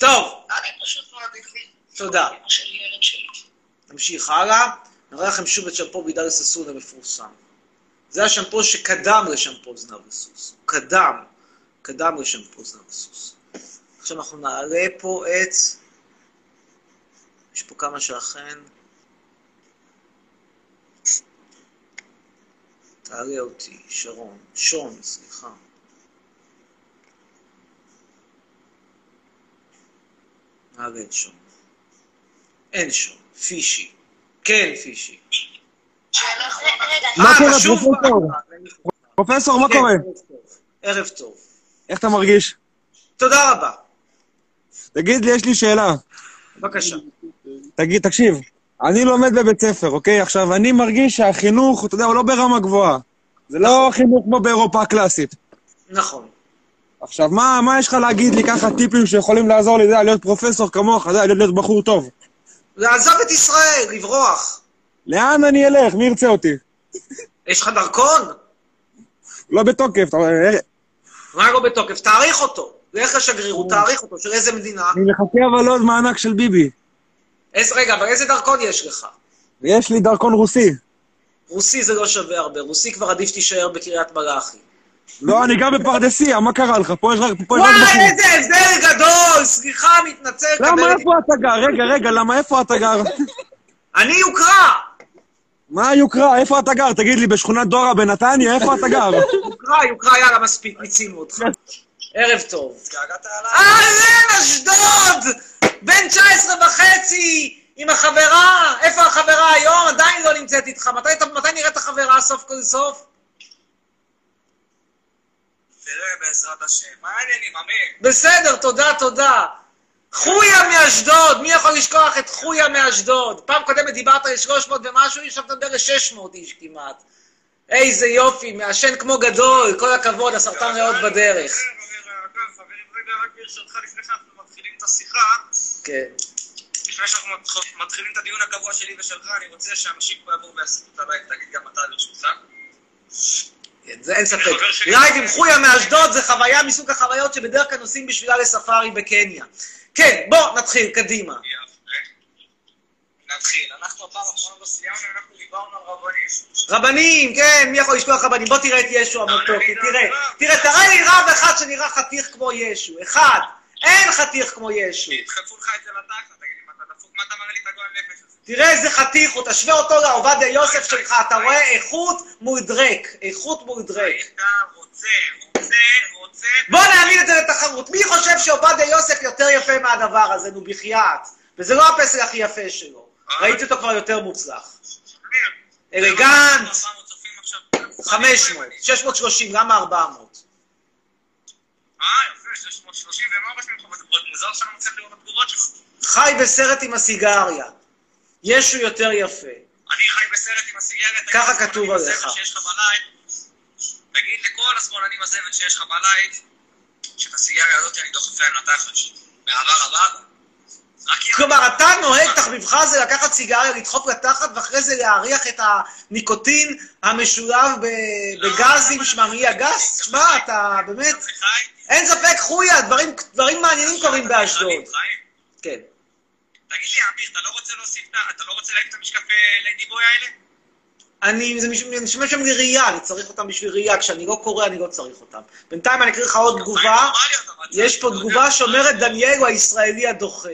טוב, אני פשוט מעדיף לי. תודה. נמשיך הלאה. נראה לכם שוב את שמפו בידל ססון המפורסם. זה השמפו שקדם לשמפו זנב וסוס. הוא קדם, קדם לשמפו זנב וסוס. עכשיו אנחנו נעלה פה את... יש פה כמה שאכן... תעלה אותי, שרון. שון, סליחה. נעלה את שון. אין שון. פישי. כן, פישי. מה קורה, פרופסור? מה? פרופסור, מה כן, קורה? ערב טוב. ערב טוב. איך אתה מרגיש? תודה רבה. תגיד לי, יש לי שאלה. בבקשה. תגיד, תקשיב, אני לומד בבית ספר, אוקיי? עכשיו, אני מרגיש שהחינוך, אתה יודע, הוא לא ברמה גבוהה. זה לא חינוך כמו באירופה הקלאסית. נכון. עכשיו, מה, מה יש לך להגיד לי ככה טיפים שיכולים לעזור לי, אתה יודע, להיות פרופסור כמוך, אתה יודע, להיות בחור טוב? לעזוב את ישראל, לברוח. לאן אני אלך? מי ירצה אותי? יש לך דרכון? לא בתוקף. אתה אומר, אה, מה לא בתוקף? תאריך אותו. לך לשגרירות, תאריך אותו. של איזה מדינה? אני מחכה אבל לעוד מענק של ביבי. איזה, רגע, אבל איזה דרכון יש לך? יש לי דרכון רוסי. רוסי זה לא שווה הרבה. רוסי כבר עדיף תישאר בקריית מלאכי. לא, אני גר בפרדסיה, מה קרה לך? פה יש רק וואי. איזה הבדל גדול! סליחה, מתנצל. למה, איפה אתה גר? רגע, רגע, למה, איפה אתה גר? אני יוקרה! מה יוקרה? איפה אתה גר? תגיד לי, בשכונת דורה בנתניה, איפה אתה גר? יוקרה, יוקרה, יאללה, מספיק, מיצינו אותך. ערב טוב. אהלן, אשדוד! בן 19 וחצי, עם החברה, איפה החברה היום? עדיין לא נמצאת איתך. מתי נראית החברה סוף כל סוף? תראה, בעזרת השם. מה העניינים, אמיר? בסדר, תודה, תודה. חויה מאשדוד, מי יכול לשכוח את חויה מאשדוד? פעם קודמת דיברת על 300 ומשהו, עכשיו אתה מדבר ל-600 איש כמעט. איזה יופי, מעשן כמו גדול, כל הכבוד, הסרטן ריאות בדרך. אגב, חברים, רגע, רק ברשותך, לפני שאנחנו מתחילים את השיחה, כן. לפני שאנחנו מתח- מתחילים את הדיון הקבוע שלי ושלך, אני רוצה שאנשים פה יבואו ויעשו את הלייב, תגיד גם אתה ברשותך. כן, זה אין ספק. לייב עם חויה מאשדוד זה חוויה מסוג החוויות שבדרך כלל נוסעים בשבילה לספארי בקניה. כן, בוא, נתחיל, קדימה. יפה. נתחיל. אנחנו הפעם האחרונה לא סיימנו, אנחנו דיברנו על רבנים. רבנים, כן, מי יכול לשכוח רבנים? בוא תראה את ישו המתוקי, תראה. תראה, תראה לי רב אחד שנראה חתיך כמו ישו. אחד. אין חתיך כמו ישו. ידחפו לך את זה לתחת, תגיד לי, מה אתה דפוק? מה אתה מראה לי את הגועל נפש הזה? תראה איזה חתיך הוא, תשווה אותו לעובדיה יוסף שלך, אתה רואה איכות מול דרק. איכות מול דרק. היית רוצה, רוצה, רוצה... בוא נעמיד את זה לתחרות. מי חושב שעובדיה יוסף יותר יפה מהדבר הזה? נו, בחייאת. וזה לא הפסל הכי יפה שלו. ראיתי אותו כבר יותר מוצלח. אלגנט, 400 צופים עכשיו. 500, 630, למה 400? אה, יפה, 630, ומה רושמים לך בתגובות? מוזר שאני מצליח לראות את התגובות שלך. חי בסרט עם הסיגריה. ישו יותר יפה. אני חי בסרט עם הסיגרת. תגיד ככה כתוב עליך. שיש לך בלייט, תגיד לכל השמאלנים בזבל שיש לך בלייט, שאת הסיגריה הזאת אני דוחף להם לתחת. באהבה רבה. כלומר, אתה נוהג, תחביבך זה לקחת סיגריה, לדחוף לתחת, ואחרי זה להריח את הניקוטין המשולב בגזים שממעי הגז? תשמע, אתה באמת... אין ספק, חויה, דברים, מעניינים קורים באשדוד. כן. תגיד לי, אמיר, אתה לא רוצה להוסיף. אתה לא רוצה להגיד את המשקפי ליידי בוי האלה? אני, זה מש- משמש שם לי ראייה, אני צריך אותם בשביל ראייה, כשאני לא קורא אני לא צריך אותם. בינתיים אני אקריא לך עוד תגובה, יש פה תגובה שאומרת דניאל הוא הישראלי הדוחה.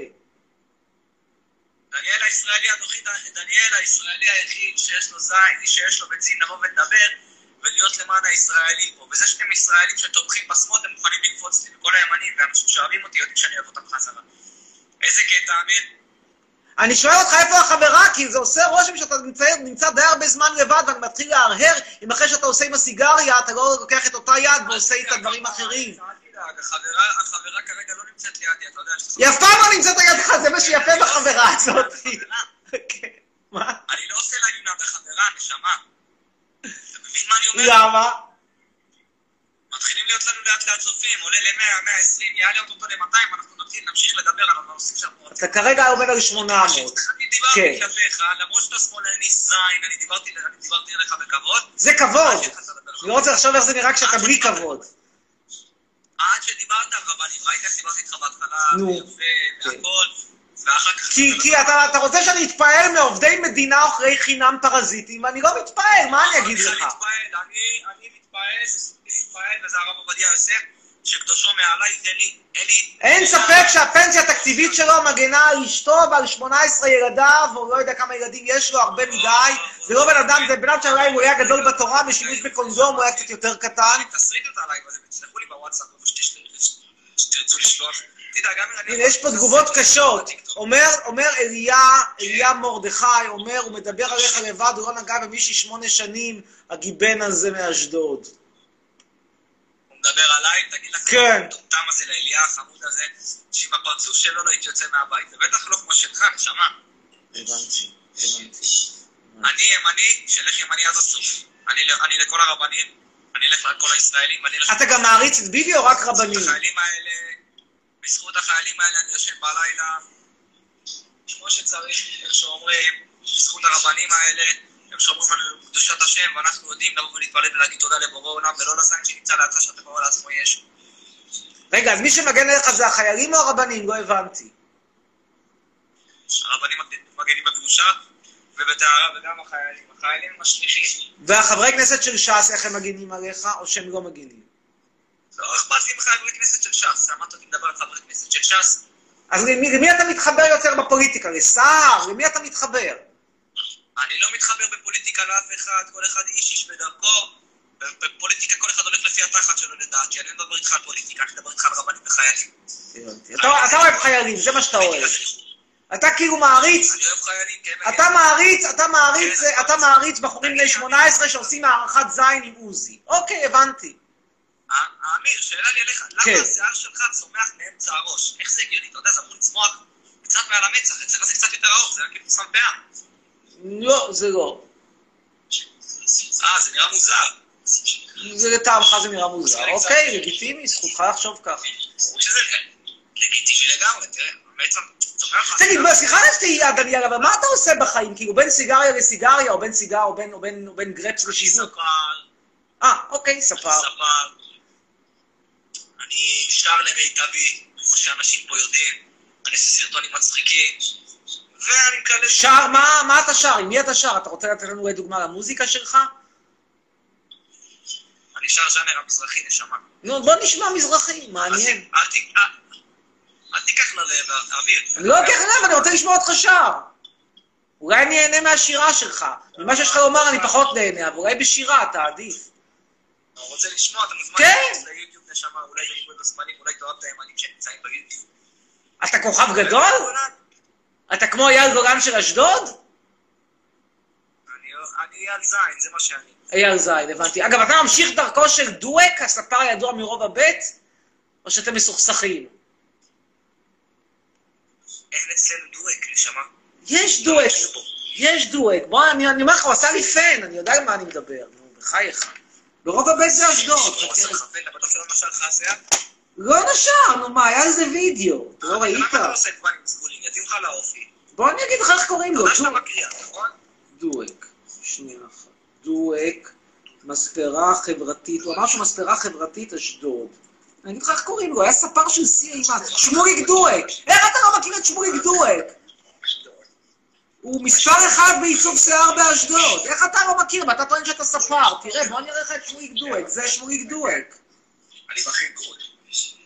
דניאל הישראלי הדוחי, דניאל הישראלי היחיד שיש לו זין, שיש לו בנזין לבוא ולדבר ולהיות למען הישראלים פה. וזה שאתם ישראלים שתומכים בשמאל, אתם מוכנים לקפוץ לי וכל הימנים ואנשים שאוהבים אותי יודעים שאני אוהב אותם חזרה. איזה קטע, אמיר? אני שואל אותך איפה החברה, כי זה עושה רושם שאתה נמצא, נמצא די הרבה זמן לבד, ואני מתחיל להרהר אם אחרי שאתה עושה עם הסיגריה, אתה לא לוקח את אותה יד ועושה איתה דברים אחרים. החברה, החברה כרגע לא נמצאת לידי, אתה יודע שאתה... היא אף פעם לא נמצאת על ידך, זה מה שיפה בחברה הזאת. מה? אני לא עושה לה יונה בחברה, נשמה. אתה מבין מה אני אומר? למה? מתחילים להיות לנו לאט לאט צופים, עולה ל-100, 120, יעלה אותו ל-200, אנחנו נתחיל להמשיך לדבר על הנושאים שאנחנו רוצים. אתה כרגע עומד על 800. אני דיברתי כן. כלפיך, למרות שאתה שמאלני זין, אני דיברתי אליך בכבוד. זה כבוד. אני לא רוצה לחשוב איך זה נראה כשאתה בלי כבוד. עד שדיברת על רבנים, ראית דיברתי איתך בהתחלה, נו. ויפה, והכל. כי, כי אתה, אתה רוצה שאני אתפעל מעובדי מדינה אוכלי חינם פרזיטים, ואני לא מתפעל, מה אני אגיד אני לך? מתפעל, אני אני מתפעל, זכותי להתפעל, וזה הרב עובדיה יוסף, שקדושתו מעליי, תן לי, אין ספק שהפנסיה התקציבית שלו מגנה על אשתו ועל 18 ילדיו, או לא יודע כמה ילדים יש לו, הרבה מדי. זה לא בן אדם, זה בן אדם שאולי הוא היה גדול בתורה, בשימוש בקונדום הוא היה קצת יותר קטן. תסריט את הלייב הזה, ותשלחו לי בוואטסאפ, שתרצו לשלוח. הנה, יש פה תגובות קשות. אומר, אומר אליה, אליה מרדכי, אומר, הוא מדבר עליך לבד, הוא לא נגע במישהי שמונה שנים, הגיבן הזה מאשדוד. הוא מדבר עליי, תגיד לך, כן. המטומטם הזה, לאליה החמוד הזה, שעם הפרצוף שלו לא הייתי יוצא מהבית. ובטח לא כמו שלך, נשמה. הבנתי, הבנתי. אני ימני, שלך ימני עד הסוף. אני לכל הרבנים, אני אלך לכל הישראלים, אני אלך... אתה גם מעריץ את ביבי או רק רבנים? בזכות החיילים האלה, בזכות החיילים האלה אני יושן בלילה, כמו שצריך, איך שאומרים, בזכות הרבנים האלה, הם שומרים על קדושת השם, ואנחנו יודעים לבוא ולהתפלל ולהגיד תודה לבורא עולם, ולא לזין שנמצא לידך שאתה קורא לעצמו ישו. רגע, אז מי שמגן עליך זה החיילים או הרבנים? לא הבנתי. הרבנים מגנים בקדושה ובטהרה, וגם החיילים. החיילים הם השליחים. והחברי כנסת של ש"ס, איך הם מגינים עליך, או שהם לא מגינים? לא אכפת לי מחברי כנסת של ש"ס, אמרת אותי מדבר על חברי כנסת של ש"ס. אז למי, למי אתה מתחבר יותר בפוליטיקה? לשר? למי אתה מתחבר? אני לא מתחבר בפוליטיקה לאף אחד, כל אחד איש איש בדרכו. בפוליטיקה כל אחד הולך לפי התחת שלו לדעתי, אני לא מדבר איתך על פוליטיקה, אני מדבר איתך על רבנים וחיילים. אתה אוהב חיילים, זה מה שאתה אוהב. אתה כאילו מעריץ, כן, אתה מעריץ, אתה מעריץ, כן, אתה מעריץ בחורים בני 18 שעושים הערכת זין עם עוזי. אוקיי, הבנתי. אה, אמיר, שאלה לי אליך, כן. למה השיער שלך צומח מאמצע הראש? איך זה הגיוני? אתה יודע, זה אמור לצמוח קצת מעל המצח, אצלך זה קצת יותר ארוך, זה היה כאילו שם פאה. לא, זה לא. אה, זה נראה מוזר. זה לטעמך זה נראה מוזר. אוקיי, לגיטימי, זכותך לחשוב ככה. ברור שזה לגיטימי לגמרי, תראה, לך. תגיד, סליחה שתהיה, דניאל, אבל מה אתה עושה בחיים? כאילו, בין סיגריה לסיגריה, או בין סיגר, או בין- גרפס לשיווק? אה, אוקיי, ספר. אני שר למיטבי, כמו שאנשים פה יודעים. אני עושה סרטונים מצחיקים. ואני מקלל... שר, מה, מה אתה שר? עם מי אתה שר? אתה רוצה לתת לנו דוגמה למוזיקה שלך? אני שר ז'אנר המזרחי, נשמה. נו, בוא נשמע מזרחי, מעניין. אל אל- תיקח ללב, אוויר. לא, כן, למה, אני רוצה לשמוע אותך שר. אולי אני אהנה מהשירה שלך. ממה שיש לך לומר אני פחות נהנה, אבל אולי בשירה אתה עדיף. אתה רוצה לשמוע, אתה מוזמן כן. להיכנס ליוטיוב, נשמה, אולי בניגוד לזמנים, אולי תאהב את הימנים שנמצאים ביוטיוב. אתה כוכב גדול? אתה כמו אייל גולן של אשדוד? אני אני על זין, זה מה שאני. אייל זין, הבנתי. אגב, אתה ממשיך דרכו של דואק, הספר הידוע מרוב הבט? או שאתם מסוכסכים? אין אצלנו דואק, נשמה. יש דואק, יש דואק. בוא, אני אומר לך, הוא עשה לי פן, אני יודע על מה אני מדבר. נו, בחייך. ברוב הבט זה אשדוד. לא נשר, נו מה, היה על זה וידאו. אתה לא ראית? לא. בוא אני אגיד לך איך קוראים לו. נכון? דואק. שנייה אחת. דואק, מספרה חברתית. הוא אמר שמספרה חברתית אשדוד. אני אגיד לך איך קוראים לו, היה ספר של שיא אימה. שמוליק דואק. איך אתה לא מכיר את שמוליק דואק? הוא מספר אחד בעיצוב שיער באשדוד. איך אתה לא מכיר? ואתה טוען שאתה ספר. תראה, בוא אני אראה לך את שמוליק דואק. זה שמוליק דואק. אני בחיקוי.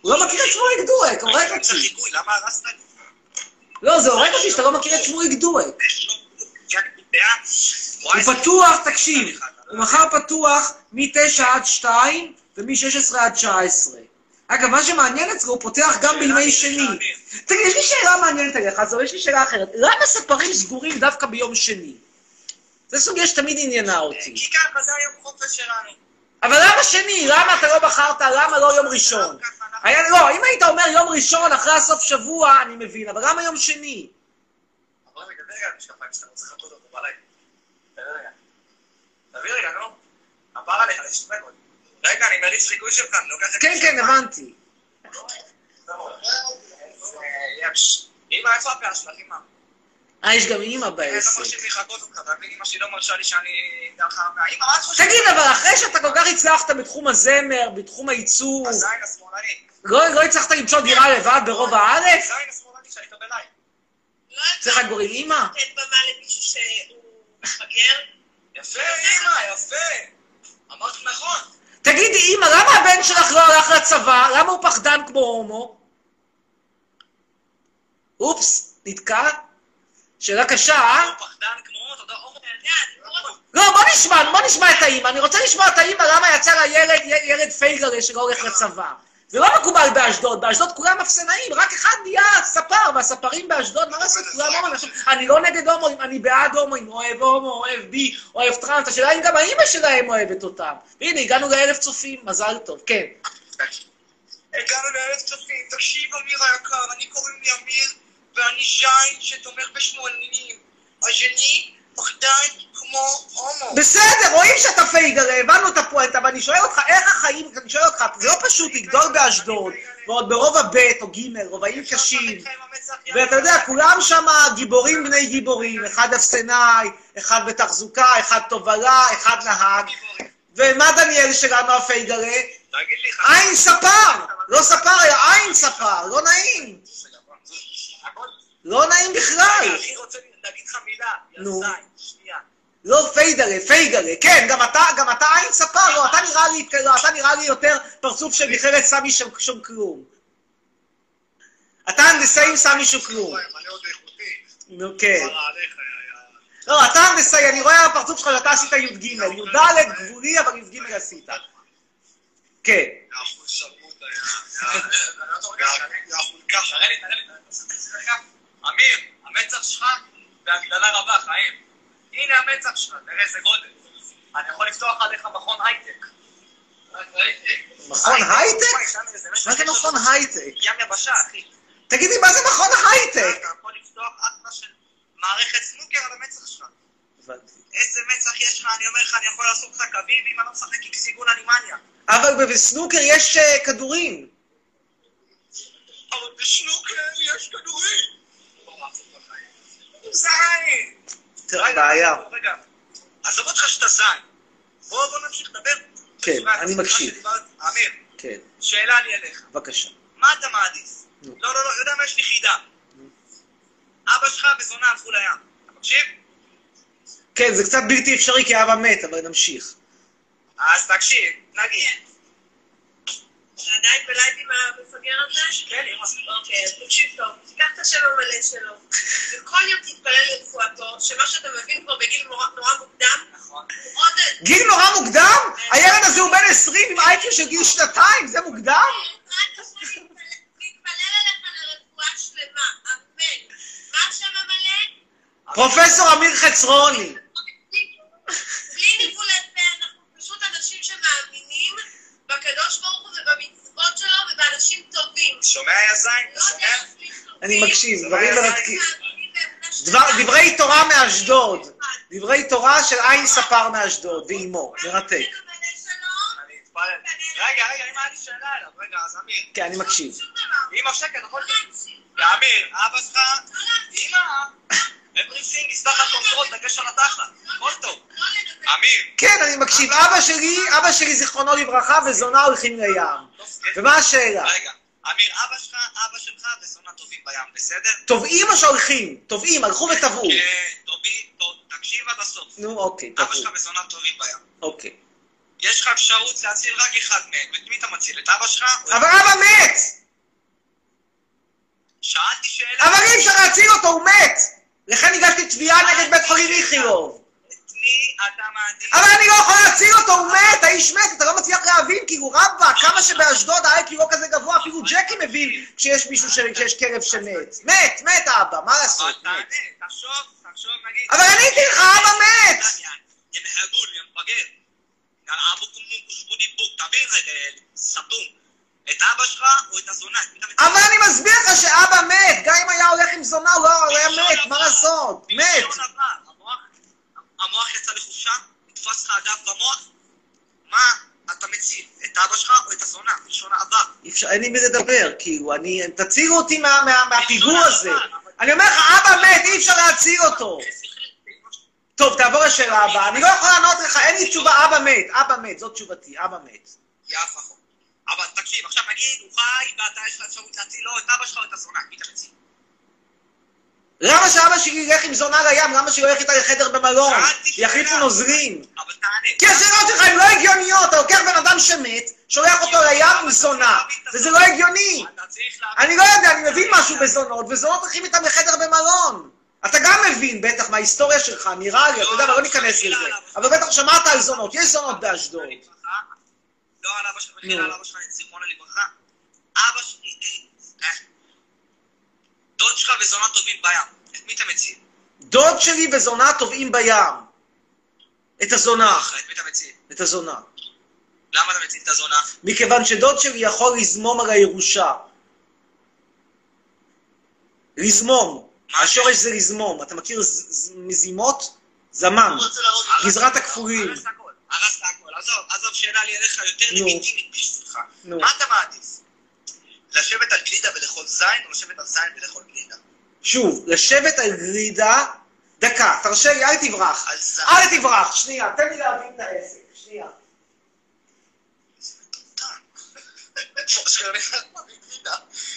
הוא לא מכיר את שמוליק דואק, הורג אני אותי. חיקוי, למה הרסת לי? לא, זה הורג אותי שאתה לא מכיר את שמוליק דואק. הוא פתוח, תקשיב, הוא מחר פתוח מ-9 עד 2 ומ-16 עד 19. אגב, מה שמעניין אצלו, הוא פותח גם בימי שני. תגיד, יש לי שאלה מעניינת עליך, אז יש לי שאלה אחרת. למה ספרים סגורים דווקא ביום שני? זו סוגיה שתמיד עניינה אותי. כי ככה זה היום חופש שלנו. אבל למה שני? למה אתה לא בחרת? למה לא יום ראשון? היה, לא, אם היית אומר יום ראשון אחרי הסוף שבוע, אני מבין, אבל למה יום שני? אבל רגע, רגע משקפיים שאתה רוצה לחכות אותו בלילה. תביא רגע. נו. עבר עליך, יש דקות. רגע, אני מריץ חיקוי שלך, אני לוקח את... כן, כן, הבנתי. אמא, איפה הפאה שלך, אמא? אה, יש גם אימא אני לא בעסק. מרשים לי לחכות אותך, אתה מבין? אמא שלי לא מרשה לי שאני... ככה... אמא, מה את חושבת? תגיד, אבל אחרי שאתה כל כך הצלחת בתחום הזמר, בתחום הייצור, הזין השמאלני. לא לא הצלחת למצוא דירה לבד ברוב הארץ? הזין השמאלני שהיית בלילה. צריך רק גורים אימא? לתת במה למישהו שהוא מפגר? יפה, אמא, יפה. אמרת נכון. תגידי, אימא, למה הבן שלך לא הלך לצבא? למה הוא פחדן כמו הומו? אופס, נתקע? שאלה קשה, אה? אור... לא, בוא נשמע, בוא נשמע את האימא. אני רוצה לשמוע את האימא למה יצא לה ילד, ילד פייגלה שלא הולך לצבא. זה לא מקובל באשדוד, באשדוד כולם אפסנאים, רק אחד נהיה ספר, והספרים באשדוד, מה לעשות, כולם הומואים. אני לא נגד הומואים, אני בעד הומואים, אוהב הומו, אוהב בי, אוהב טראנס, השאלה אם גם האימא שלהם אוהבת אותם. והנה, הגענו לאלף צופים, מזל טוב, כן. הגענו לאלף צופים, תקשיב אמיר היקר, אני קוראים לי אמיר, ואני זין שתומך בשמאלנים. השני פחדן כמו הומו. בסדר, רואים שאתה פייגלה, הבנו את הפואנטה, ואני שואל אותך, איך החיים, אני שואל אותך, זה לא פשוט לגדול באשדוד, ועוד ברוב הב' או ג', רובעים קשים, ואתה יודע, כולם שם גיבורים בני גיבורים, אחד אפסנאי, אחד בתחזוקה, אחד תובלה, אחד נהג. ומה דניאל שלנו לי, עין ספר! לא ספר, היה עין ספר, לא נעים. לא נעים בכלל. להגיד לך מילה, נו. יא שנייה. לא פייגלה, פייגלה, כן, גם אתה, גם אתה עין ספר, לא, אתה נראה לי, לא, אתה נראה לי יותר פרצוף של מכללת סמי שם, כלום. אתה הנדסאי עם סמי שום כלום. נו, כן. לא, אתה הנדסאי, אני רואה על הפרצוף שלך שאתה עשית י"ג, י"ד גבולי, אבל י"ג עשית. כן. אמיר, המצח שלך בהגדלה רבה, חיים. הנה המצח שלך, תראה איזה גודל. אני יכול לפתוח עליך מכון הייטק. מכון הייטק? מה זה מכון הייטק? ים יבשה, אחי. תגיד לי, מה זה מכון הייטק? אתה יכול לפתוח אחלה של מערכת סנוקר על המצח שלך. איזה מצח יש לך, אני אומר לך, אני יכול לעשות לך קווים אם אני לא משחק עם סיגון אנימניה. אבל בסנוקר יש אה, כדורים. אבל בשנוקר יש כדורים. זין! בעיה. רגע, עזוב אותך שאתה זין. בוא נמשיך לדבר. כן, אני מקשיב. אמיר, כן, שאלה לי אליך. בבקשה. מה אתה מעדיף? לא, לא, לא, יודע מה, יש לי חידה. אבא שלך וזונה הלכו לים. אתה מקשיב? כן, זה קצת בלתי אפשרי כי אבא מת, אבל נמשיך. אז תקשיב, נגיד. אתה עדיין בלייב עם המפגר הזה? כן, אמא. אוקיי, אז תקשיב טוב, תיקח את השם המלא שלו, וכל יום תתפלל לרפואתו, שמה שאתה מבין כבר בגיל נורא מוקדם, נכון. גיל נורא מוקדם? הילד הזה הוא בן 20 עם אייקי של גיל שנתיים, זה מוקדם? המלא? פרופסור אמיר חצרוני. בלי ניבולי פה, אנחנו פשוט אנשים שמאמינים בקדוש ברוך הוא ובמצוות שלו ובאנשים טובים. שומע יא זין? לא שומע? אני מקשיב, דברים מרתקים. דבר- דברי תורה מאשדוד. דברי תורה של עין ספר מאשדוד, ואימו. מרתק. רגע, רגע, אמא, היה לי שאלה אליו. רגע, אז אמיר. כן, אני מקשיב. אמא שקט, הכל לא אמיר, אבא שלך, אמא, everything is תחת קונטרול, דגש על התחת. הכל טוב. לא. אמיר, כן, אני מקשיב. אבא שלי, אבא שלי זיכרונו לברכה, וזונה הולכים לים. ומה השאלה? רגע, אמיר, אבא שלך, אבא שלך וזונה טובים בים, בסדר? טובעים או שהולכים? טובעים, הלכו וטבעו. טוב, תקשיב עד הסוף. נו, אוקיי, אבא טבעו. שלך וזונה טובים בים. אוקיי. יש לך אפשרות להציל רק אחד מהם, ואת מי אתה מציל? את אבא שלך? את- אבל אבא מת! שאלתי שאלה. אבל אי אפשר להציל אותו, הוא מת! לכן הגשתי תביעה נגד בית חולים איכילוב. את מי אתה מעדיף? אבל אני לא יכול להציל אותו, הוא מת, האיש מת, אתה לא מצליח להבין, כאילו רבאק, כמה שבאשדוד ה-IQ לא כזה גבוה, אפילו ג'קי מבין כשיש מישהו, ש- כשיש כלב שמת. מת, מת אבא, מה לעשות? מת. תחשוב, תחשוב, נגיד... אבל עניתי לך, אבא מת! סתום. את אבא שלך או את הזונה? אבל אני מסביר לך שאבא מת, גם אם היה הולך עם זונה, הוא לא הוא היה מת, מה. לעשות? מת. המוח- יצא לחופשה, נתפס לך אגב במוח, מה אתה מציל? את אבא שלך או את הזונה? בלשון עבר. אי אפשר, אין לי מי לדבר, כאילו, אני, תצילו אותי מה- מה- מהפיגור בלשון הזה. אני אומר לך, אבא מת, אי אפשר להציל אותו. טוב, תעבור לשאלה הבאה. אני לא יכול לענות לך, אין לי תשובה, אבא מת, אבא מת, זאת תשובתי, אבא מת. יפה. אבל תקשיב, עכשיו נגיד, הוא חי, ואתה יש לך אפשרות להציל לו את אבא שלך או את הזונה, מי אתה מציל? למה שאבא שלי ילך עם זונה לים? למה שהוא ילך איתה לחדר במלון? יחליפו תענה. כי השאלות שלך הן לא הגיוניות, אתה לוקח בן אדם שמת, שולח אותו לים עם זונה, וזה לא הגיוני. אני לא יודע, אני מבין משהו בזונות, וזונות הולכים איתם לחדר במלון. אתה גם מבין, בטח, מההיסטוריה שלך, נראה לי, אתה יודע, אבל לא ניכנס לזה. אבל בטח שמעת על זונות, יש זונות באשדוד. לא על אבא שלך, מחילה על אבא שלך, זיכרונו לברכה. אבא דוד שלך וזונה טובים בים. את מי אתה מציל? דוד שלי וזונה טובעים בים. את הזונה. את מי אתה מציל? את הזונה. למה אתה מציל את הזונה? מכיוון שדוד שלי יכול לזמום על הירושה. לזמום. מה השורש זה לזמום. אתה מכיר מזימות? זמם. גזרת הכפולים. הרסת הכל. עזוב, עזוב, שאלה לי אליך יותר. לגיטימית בשבילך. מה אתה מעדיף? לשבת על גלידה ולאכול זין, או לשבת על זין ולאכול גלידה? שוב, לשבת על גלידה דקה, תרשה לי, אל תברח. על זין. אל תברח, שנייה, תן לי להבין את העסק, שנייה.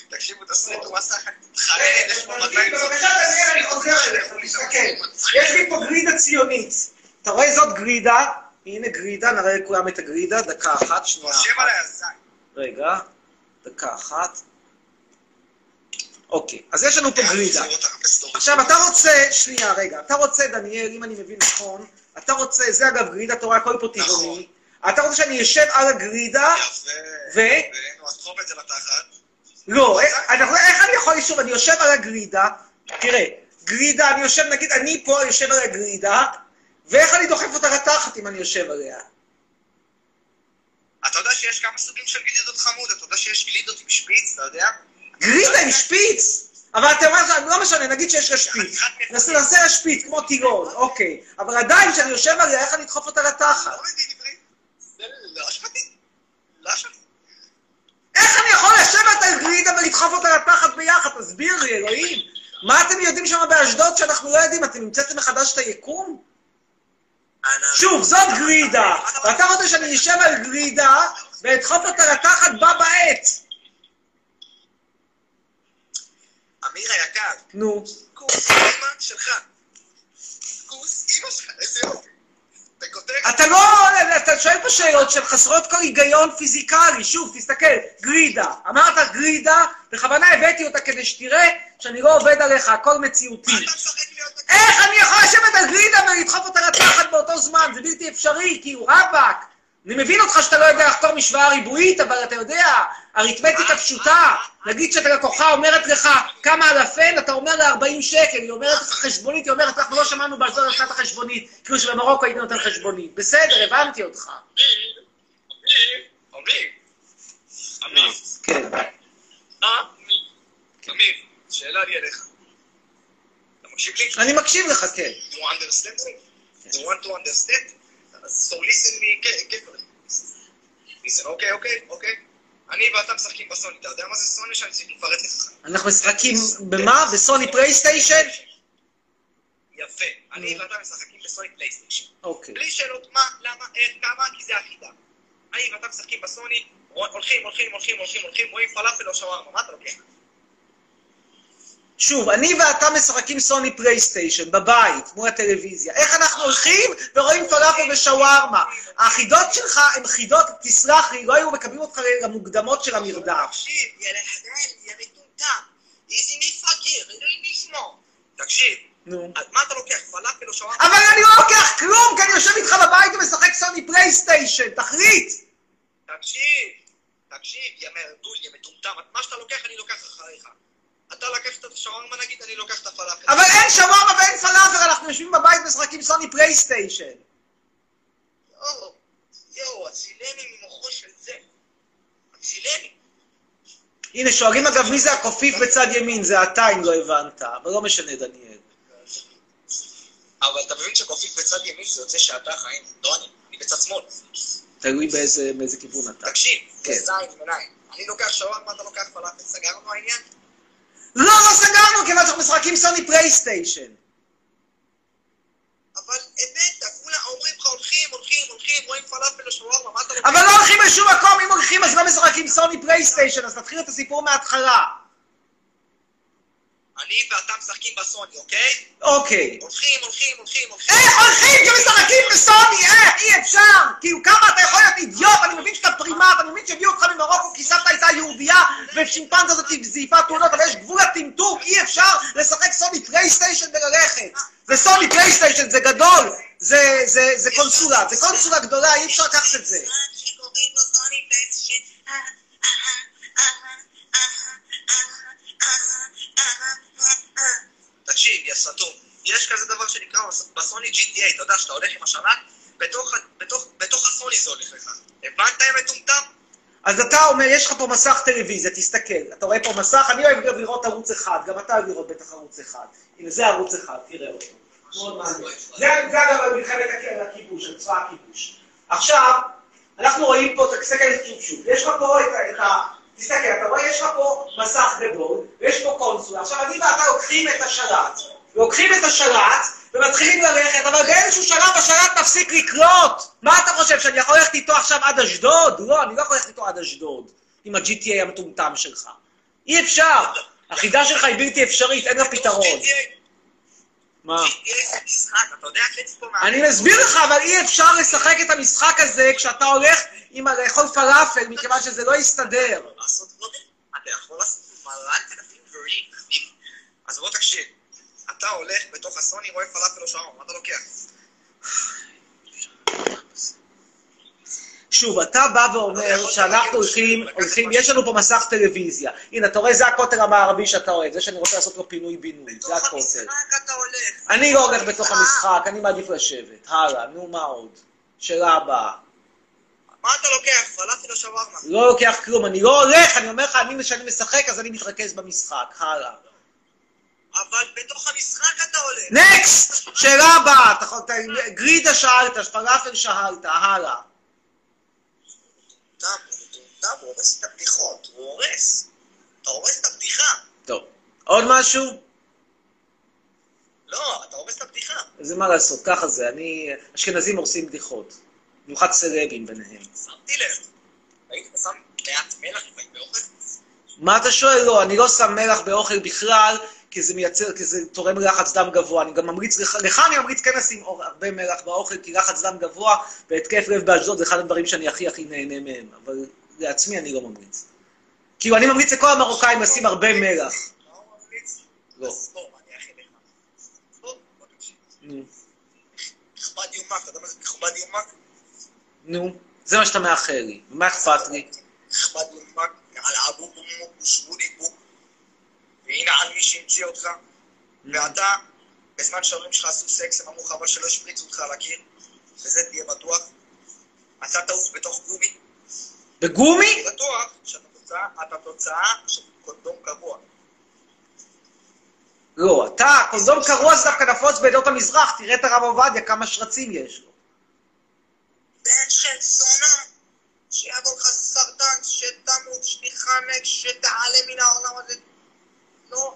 תקשיבו, תסריט הוא רגע, יש פה תרגיל, 200 בבקשה, דניאל, אני חוזר אליך, תסתכל. יש לי פה גרידה ציונית. אתה רואה זאת גרידה? הנה גרידה, נראה לכולם את הגרידה, דקה אחת, שנייה אחת. רגע, דקה אחת. אוקיי, אז יש לנו פה גרידה. עכשיו, אתה רוצה, שנייה, רגע, אתה רוצה, דניאל, אם אני מבין נכון, אתה רוצה, זה אגב גרידה, אתה רואה, הכל פה טבעוני. אתה רוצה שאני אשב על הגרידה. ו? לא, איך- אנחנו- איך אני יכול לשוב? אני יושב על הגרידה, תראה, גרידה, אני יושב, נגיד, אני פה יושב על הגרידה, ואיך אני דוחף אותה לתחת אם אני יושב עליה? אתה יודע שיש כמה סוגים של גלידות חמוד, אתה יודע שיש גלידות עם שפיץ, אתה יודע? גרידה עם שפיץ! אבל אתה אומר, לא משנה, נגיד שיש לה שפיץ. נעשה לה שפיץ, כמו טירון, אוקיי. אבל עדיין, כשאני יושב עליה, איך אני אדחוף אותה לתחת? לא מבין עברית. לא. לא. איך אני יכול לשבת על גרידה ולדחוף אותה לתחת ביחד? תסביר לי, אלוהים. מה אתם יודעים שם באשדוד שאנחנו לא יודעים? אתם המצאתם מחדש את היקום? שוב, זאת גרידה. ואתה רוצה שאני אשב על גרידה ואדחוף אותה לתחת בה בעת. אמיר היקר, נו. כוס אימא שלך. כוס אימא שלך, איזה יופי. אתה לא, אתה שואל פה שאלות שהן חסרות כל היגיון פיזיקלי. שוב, תסתכל, גרידה. אמרת גרידה, בכוונה הבאתי אותה כדי שתראה שאני לא עובד עליך, הכל מציאותי. איך אני יכול לשבת על גרידה ולדחוף אותה לתחת באותו זמן? זה בלתי אפשרי, כי הוא רבאק. אני מבין אותך שאתה לא יודע לחתור משוואה ריבועית, אבל אתה יודע, אריתמטיקה פשוטה. נגיד שאתה לקוחה אומרת לך כמה אלפן, אתה אומר לה 40 שקל, היא אומרת לך חשבונית, היא אומרת, אנחנו לא שמענו באשדוד על שנת החשבונית, כאילו שבמרוקו הייתי נותן חשבונית. בסדר, הבנתי אותך. שאלה לי אליך. אתה מקשיב לי? אני מקשיב לך, כן. Me? You want to understand? So listen me carefully. listen, אוקיי, אוקיי, אוקיי. אני ואתה משחקים בסוני, אתה יודע מה זה סוני שאני צריך לפרט לך? אנחנו משחקים במה? בסוני פלייסטיישן? יפה. אני ואתה משחקים בסוני פלייסטיישן. אוקיי. בלי שאלות מה, למה, איך, כמה, כי זה החידה. אני ואתה משחקים בסוני, הולכים, הולכים, הולכים, הולכים, הולכים, רואים פלאפל או שווארמה, מה אתה לוקח? שוב, אני ואתה משחקים סוני פלייסטיישן בבית, מול הטלוויזיה. איך אנחנו הולכים ורואים פלאפל ושווארמה? החידות שלך הן חידות, תסלח לי, לא היו מקבלים אותך למוקדמות של המרדף. תקשיב, יא לחדל, יא מטומטם. איזה מפגר, אלוהים ישמור. תקשיב, נו. אז מה אתה לוקח, פלאפל או שווארמה? אבל אני לא לוקח כלום, כי אני יושב איתך בבית ומשחק סוני פלייסטיישן, תחליט! תקשיב, תקשיב, יא מרדול, יא מטומטם. מה שאתה לוקח, אני לוקח אחריך. אתה לקחת את השווארמה נגיד, אני לוקח את הפלאפל. אבל אין שווארמה ואין פלאפל, אנחנו יושבים בבית ומשחקים סוני פלייסטיישן. יואו, יואו, הצילני ממוחו של זה. הצילני. הנה, שואלים אגב מי זה הקופיף בצד ימין, זה אתה אם לא הבנת, אבל לא משנה, דניאל. אבל אתה מבין שקופיף בצד ימין זה יוצא שאתה חיים, לא אני, אני בצד שמאל. תלוי באיזה באיזה כיוון אתה. תקשיב, כן. זה זין ועיניים. אני לוקח שווארמה, אתה לוקח פלאפל, סגרנו העניין? לא, לא סגרנו, כיוון שאנחנו משחקים סוני פלייסטיישן. אבל אמת, כולם אומרים לך הולכים, הולכים, הולכים, רואים פלאפל או שווארמה, מה אתה לוקח? אבל לא הולכים לשום מקום, אם הולכים אז לא משחקים סוני פלייסטיישן, אז תתחיל את הסיפור מההתחלה. אני ואתה משחקים בסוני, אוקיי? אוקיי. הולכים, הולכים, הולכים, הולכים. איך הולכים כשמשחקים בסוני? איך? אי אפשר! כאילו, כמה אתה יכול להיות אידיוט? אני מבין שאתה פרימט, אני מבין שהביאו אותך ממרוקו כי סבתא הייתה יהודייה ושימפנזה הזאת זייפה תעודות, אבל יש גבול לטמטום, אי אפשר לשחק סוני פלייסטיישן וללכת. זה סוני פלייסטיישן, זה גדול, זה קונסולה, זה קונסולה גדולה, אי אפשר לקחת את זה. תקשיב, יא סתום, יש כזה דבר שנקרא בס- בסוני GTA, אתה יודע, שאתה הולך עם השרת, בתוך בתוך- בתוך הסוני זה הולך לך. הבנת, מטומטם? אז אתה אומר, יש לך פה מסך טלוויזיה, תסתכל. אתה רואה פה מסך, אני אוהב גם לראות ערוץ אחד, גם אתה אוהב לראות בטח ערוץ אחד. הנה, זה ערוץ אחד, תראה אותו. זה אגב על מלחמת הכ- הכיבוש, על צבא הכיבוש. עכשיו, אנחנו רואים פה, תסתכל שוב שוב, יש לך פה את ה... תסתכל, אתה רואה, יש לך פה מסך גדול, ויש פה קונסולה. עכשיו, אני ואתה לוקחים את השלט. לוקחים את השלט, ומתחילים ללכת, אבל באיזשהו שלב השלט מפסיק לקלוט. מה אתה חושב, שאני יכול ללכת איתו עכשיו עד אשדוד? לא, אני לא יכול ללכת איתו עד אשדוד, עם ה-GTA המטומטם שלך. אי אפשר. החידה שלך היא בלתי אפשרית, אין לה פתרון. מה? אני מסביר לך, אבל אי אפשר לשחק את המשחק הזה כשאתה הולך עם לאכול פלאפל, מכיוון שזה לא יסתדר. לעשות גודל, אתה יכול לעשות מלא תלפים דברים קטנים. אז בוא תקשיב, אתה הולך בתוך הסוני, רואה פלאפל או שווארמה, מה אתה לוקח? שוב, אתה בא ואומר שאנחנו הולכים, הולכים, יש לנו פה מסך טלוויזיה. הנה, אתה רואה, זה הכותל המערבי שאתה אוהב, זה שאני רוצה לעשות לו פינוי-בינוי, זה בתוך הכותל. המשחק אתה הולך. אני לא הולך בתוך המשחק, אני מעדיף לשבת. הלאה, נו, מה עוד? שאלה הבאה. מה אתה לוקח, או שווארמה? לא לוקח כלום, אני לא הולך, אני אומר לך, אני, כשאני משחק, אז אני מתרכז במשחק. הלאה. אבל בתוך המשחק אתה הולך. נקסט! שאלה הבאה. גרידה שאלת, פלאפל שאלת, הלאה. מטומטם, הוא הורס את הבדיחות, הוא הורס. אתה הורס את הבדיחה. טוב. עוד משהו? לא, אתה הורס את הבדיחה. זה מה לעשות, ככה זה. אני... אשכנזים הורסים בדיחות. במיוחד סלבים ביניהם. שמתי לב. היית שם מעט מלח לפעמים באוכל? מה אתה שואל? לא, אני לא שם מלח באוכל בכלל, כי זה מייצר, כי זה תורם ללחץ דם גבוה. אני גם ממליץ, לך, לך אני ממליץ כן לשים הרבה מלח באוכל, כי לחץ דם גבוה והתקף לב באשדוד זה אחד הדברים שאני הכי הכי נהנה מהם. אבל לעצמי אני לא ממליץ. כאילו, אני ממליץ לכל המרוקאים לשים הרבה מלח. לא. בוא תקשיב. נו, מכובד יומק, אתה יודע מה זה מכובד יומק? נו, זה מה שאתה מאחל לי. מה אכפת לי? והנה על מי שהמציא אותך. ואתה, בזמן שההורים שלך עשו סקס, הם אמרו אבל שלא השפריצו אותך על הקיר. וזה תהיה בטוח. אתה תעוף בתוך גומי. בגומי? אני בטוח שאתה תוצאה, אתה תוצאה של קונדום קבוע. לא, אתה, קונדום קרוע זה דווקא נפוץ בעדות המזרח, תראה את הרב עובדיה, כמה שרצים יש לו. בן של זונה, שיעבור לך סרטן, שתמות, שתיחנק, שתעלה מן העולם הזה. לא.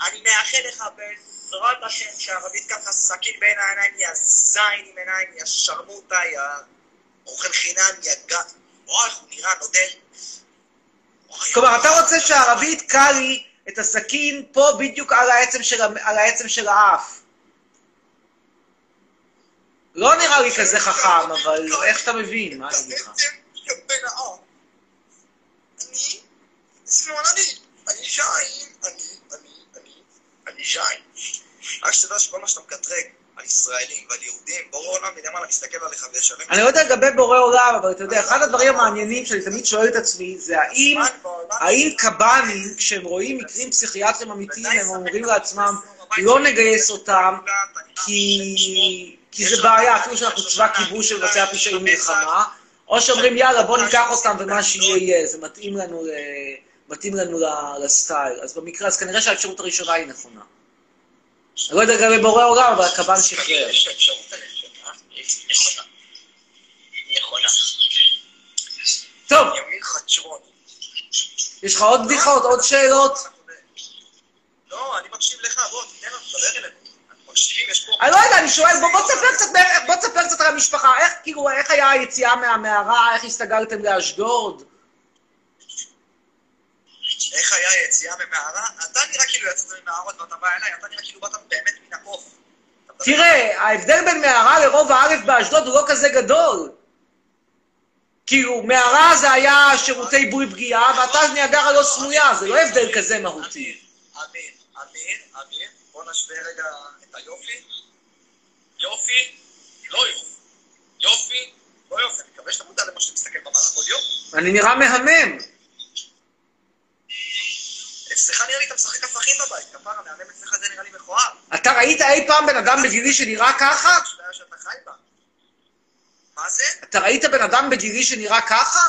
אני מאחל לך בעזרת השם שהרבית ככה סכין בין העיניים, יא זין עם עיניים, יא שרמוטה, יא אוכל חינם, יא גת. וואי, איך הוא נראה נודל. וואי, כלומר, אתה רוצה שהערבי יתקע לי את הסכין פה בדיוק על העצם של, על העצם של האף. לא נראה לי כזה חכם, אבל איך שאתה מבין, מה אני אגיד לך? אני, שמאלני. אני ז'ין. אני, אני, אני, אני ז'ין. רק שתדע שכל מה שאתה מקטרג על ישראלים ועל יהודים, בורא עולם מלמעלה מסתכל עליך וישלם. אני לא יודע לגבי בורא עולם, אבל אתה יודע, אחד הדברים המעניינים שאני תמיד שואל את עצמי, זה האם, האם קב"נים, כשהם רואים מקרים פסיכיאטריים אמיתיים, הם אומרים לעצמם, לא נגייס אותם, כי, כי זה בעיה, אפילו שאנחנו צבא כיבוש שמבצע פשעי מלחמה, או שאומרים, יאללה, בוא ניקח אותם ומה שיהיה יהיה, זה מתאים לנו. מתאים לנו לסטייל. אז במקרה, אז כנראה שהאפשרות הראשונה היא נכונה. אני לא יודע לגבי בורא עולם, אבל הקב"ן שחרר. טוב. יש לך עוד בדיחות, עוד שאלות? לא, אני מקשיב לך, בוא, תיתן לנו, תדבר אלינו. אני לא יודע, אני שואל, בוא, בוא תספר קצת, בוא תספר קצת על המשפחה, איך, כאילו, איך היה היציאה מהמערה, איך הסתגלתם לאשדוד? איך היה היציאה ממערה? אתה נראה כאילו יצאת ממערות ואתה בא אליי, אתה נראה כאילו באת באמת מן הקוף. תראה, ההבדל בין מערה לרובע א' באשדוד הוא לא כזה גדול. כאילו, מערה זה היה שירותי בוי פגיעה, ואתה ניאגרה לא סמויה, זה לא הבדל כזה מהותי. אמיר, אמיר, אמיר, בוא נשווה רגע את היופי. יופי, לא יופי. יופי, לא יופי. אני מקווה שאתה מודע למה שאתה מסתכל במראה כל יום. אני נראה מהמם. אצלך נראה לי אתה משחק הפכים בבית, כפרה, מהמם אצלך זה נראה לי מכוער. אתה ראית אי פעם בן אדם בגילי שנראה ככה? אשליה שאתה חי בה. מה זה? אתה ראית בן אדם בגילי שנראה ככה?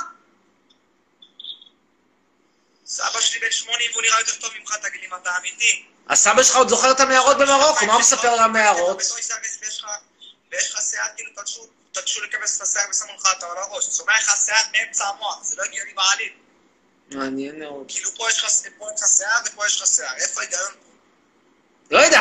סבא שלי בן 80 והוא נראה יותר טוב ממך, תגיד לי אם אתה אמיתי. הסבא שלך עוד זוכר את המערות במרוקו, מה הוא מספר על המערות? ויש לך- שיער, כאילו תלשו לקבץ את השיער ושמו לך אותו על הראש. צומח לך שיער באמצע המוח, זה לא הגיוני בעליל. מעניין מאוד. כאילו פה יש לך שיער ופה יש לך שיער. איפה ההיגיון פה? לא יודע,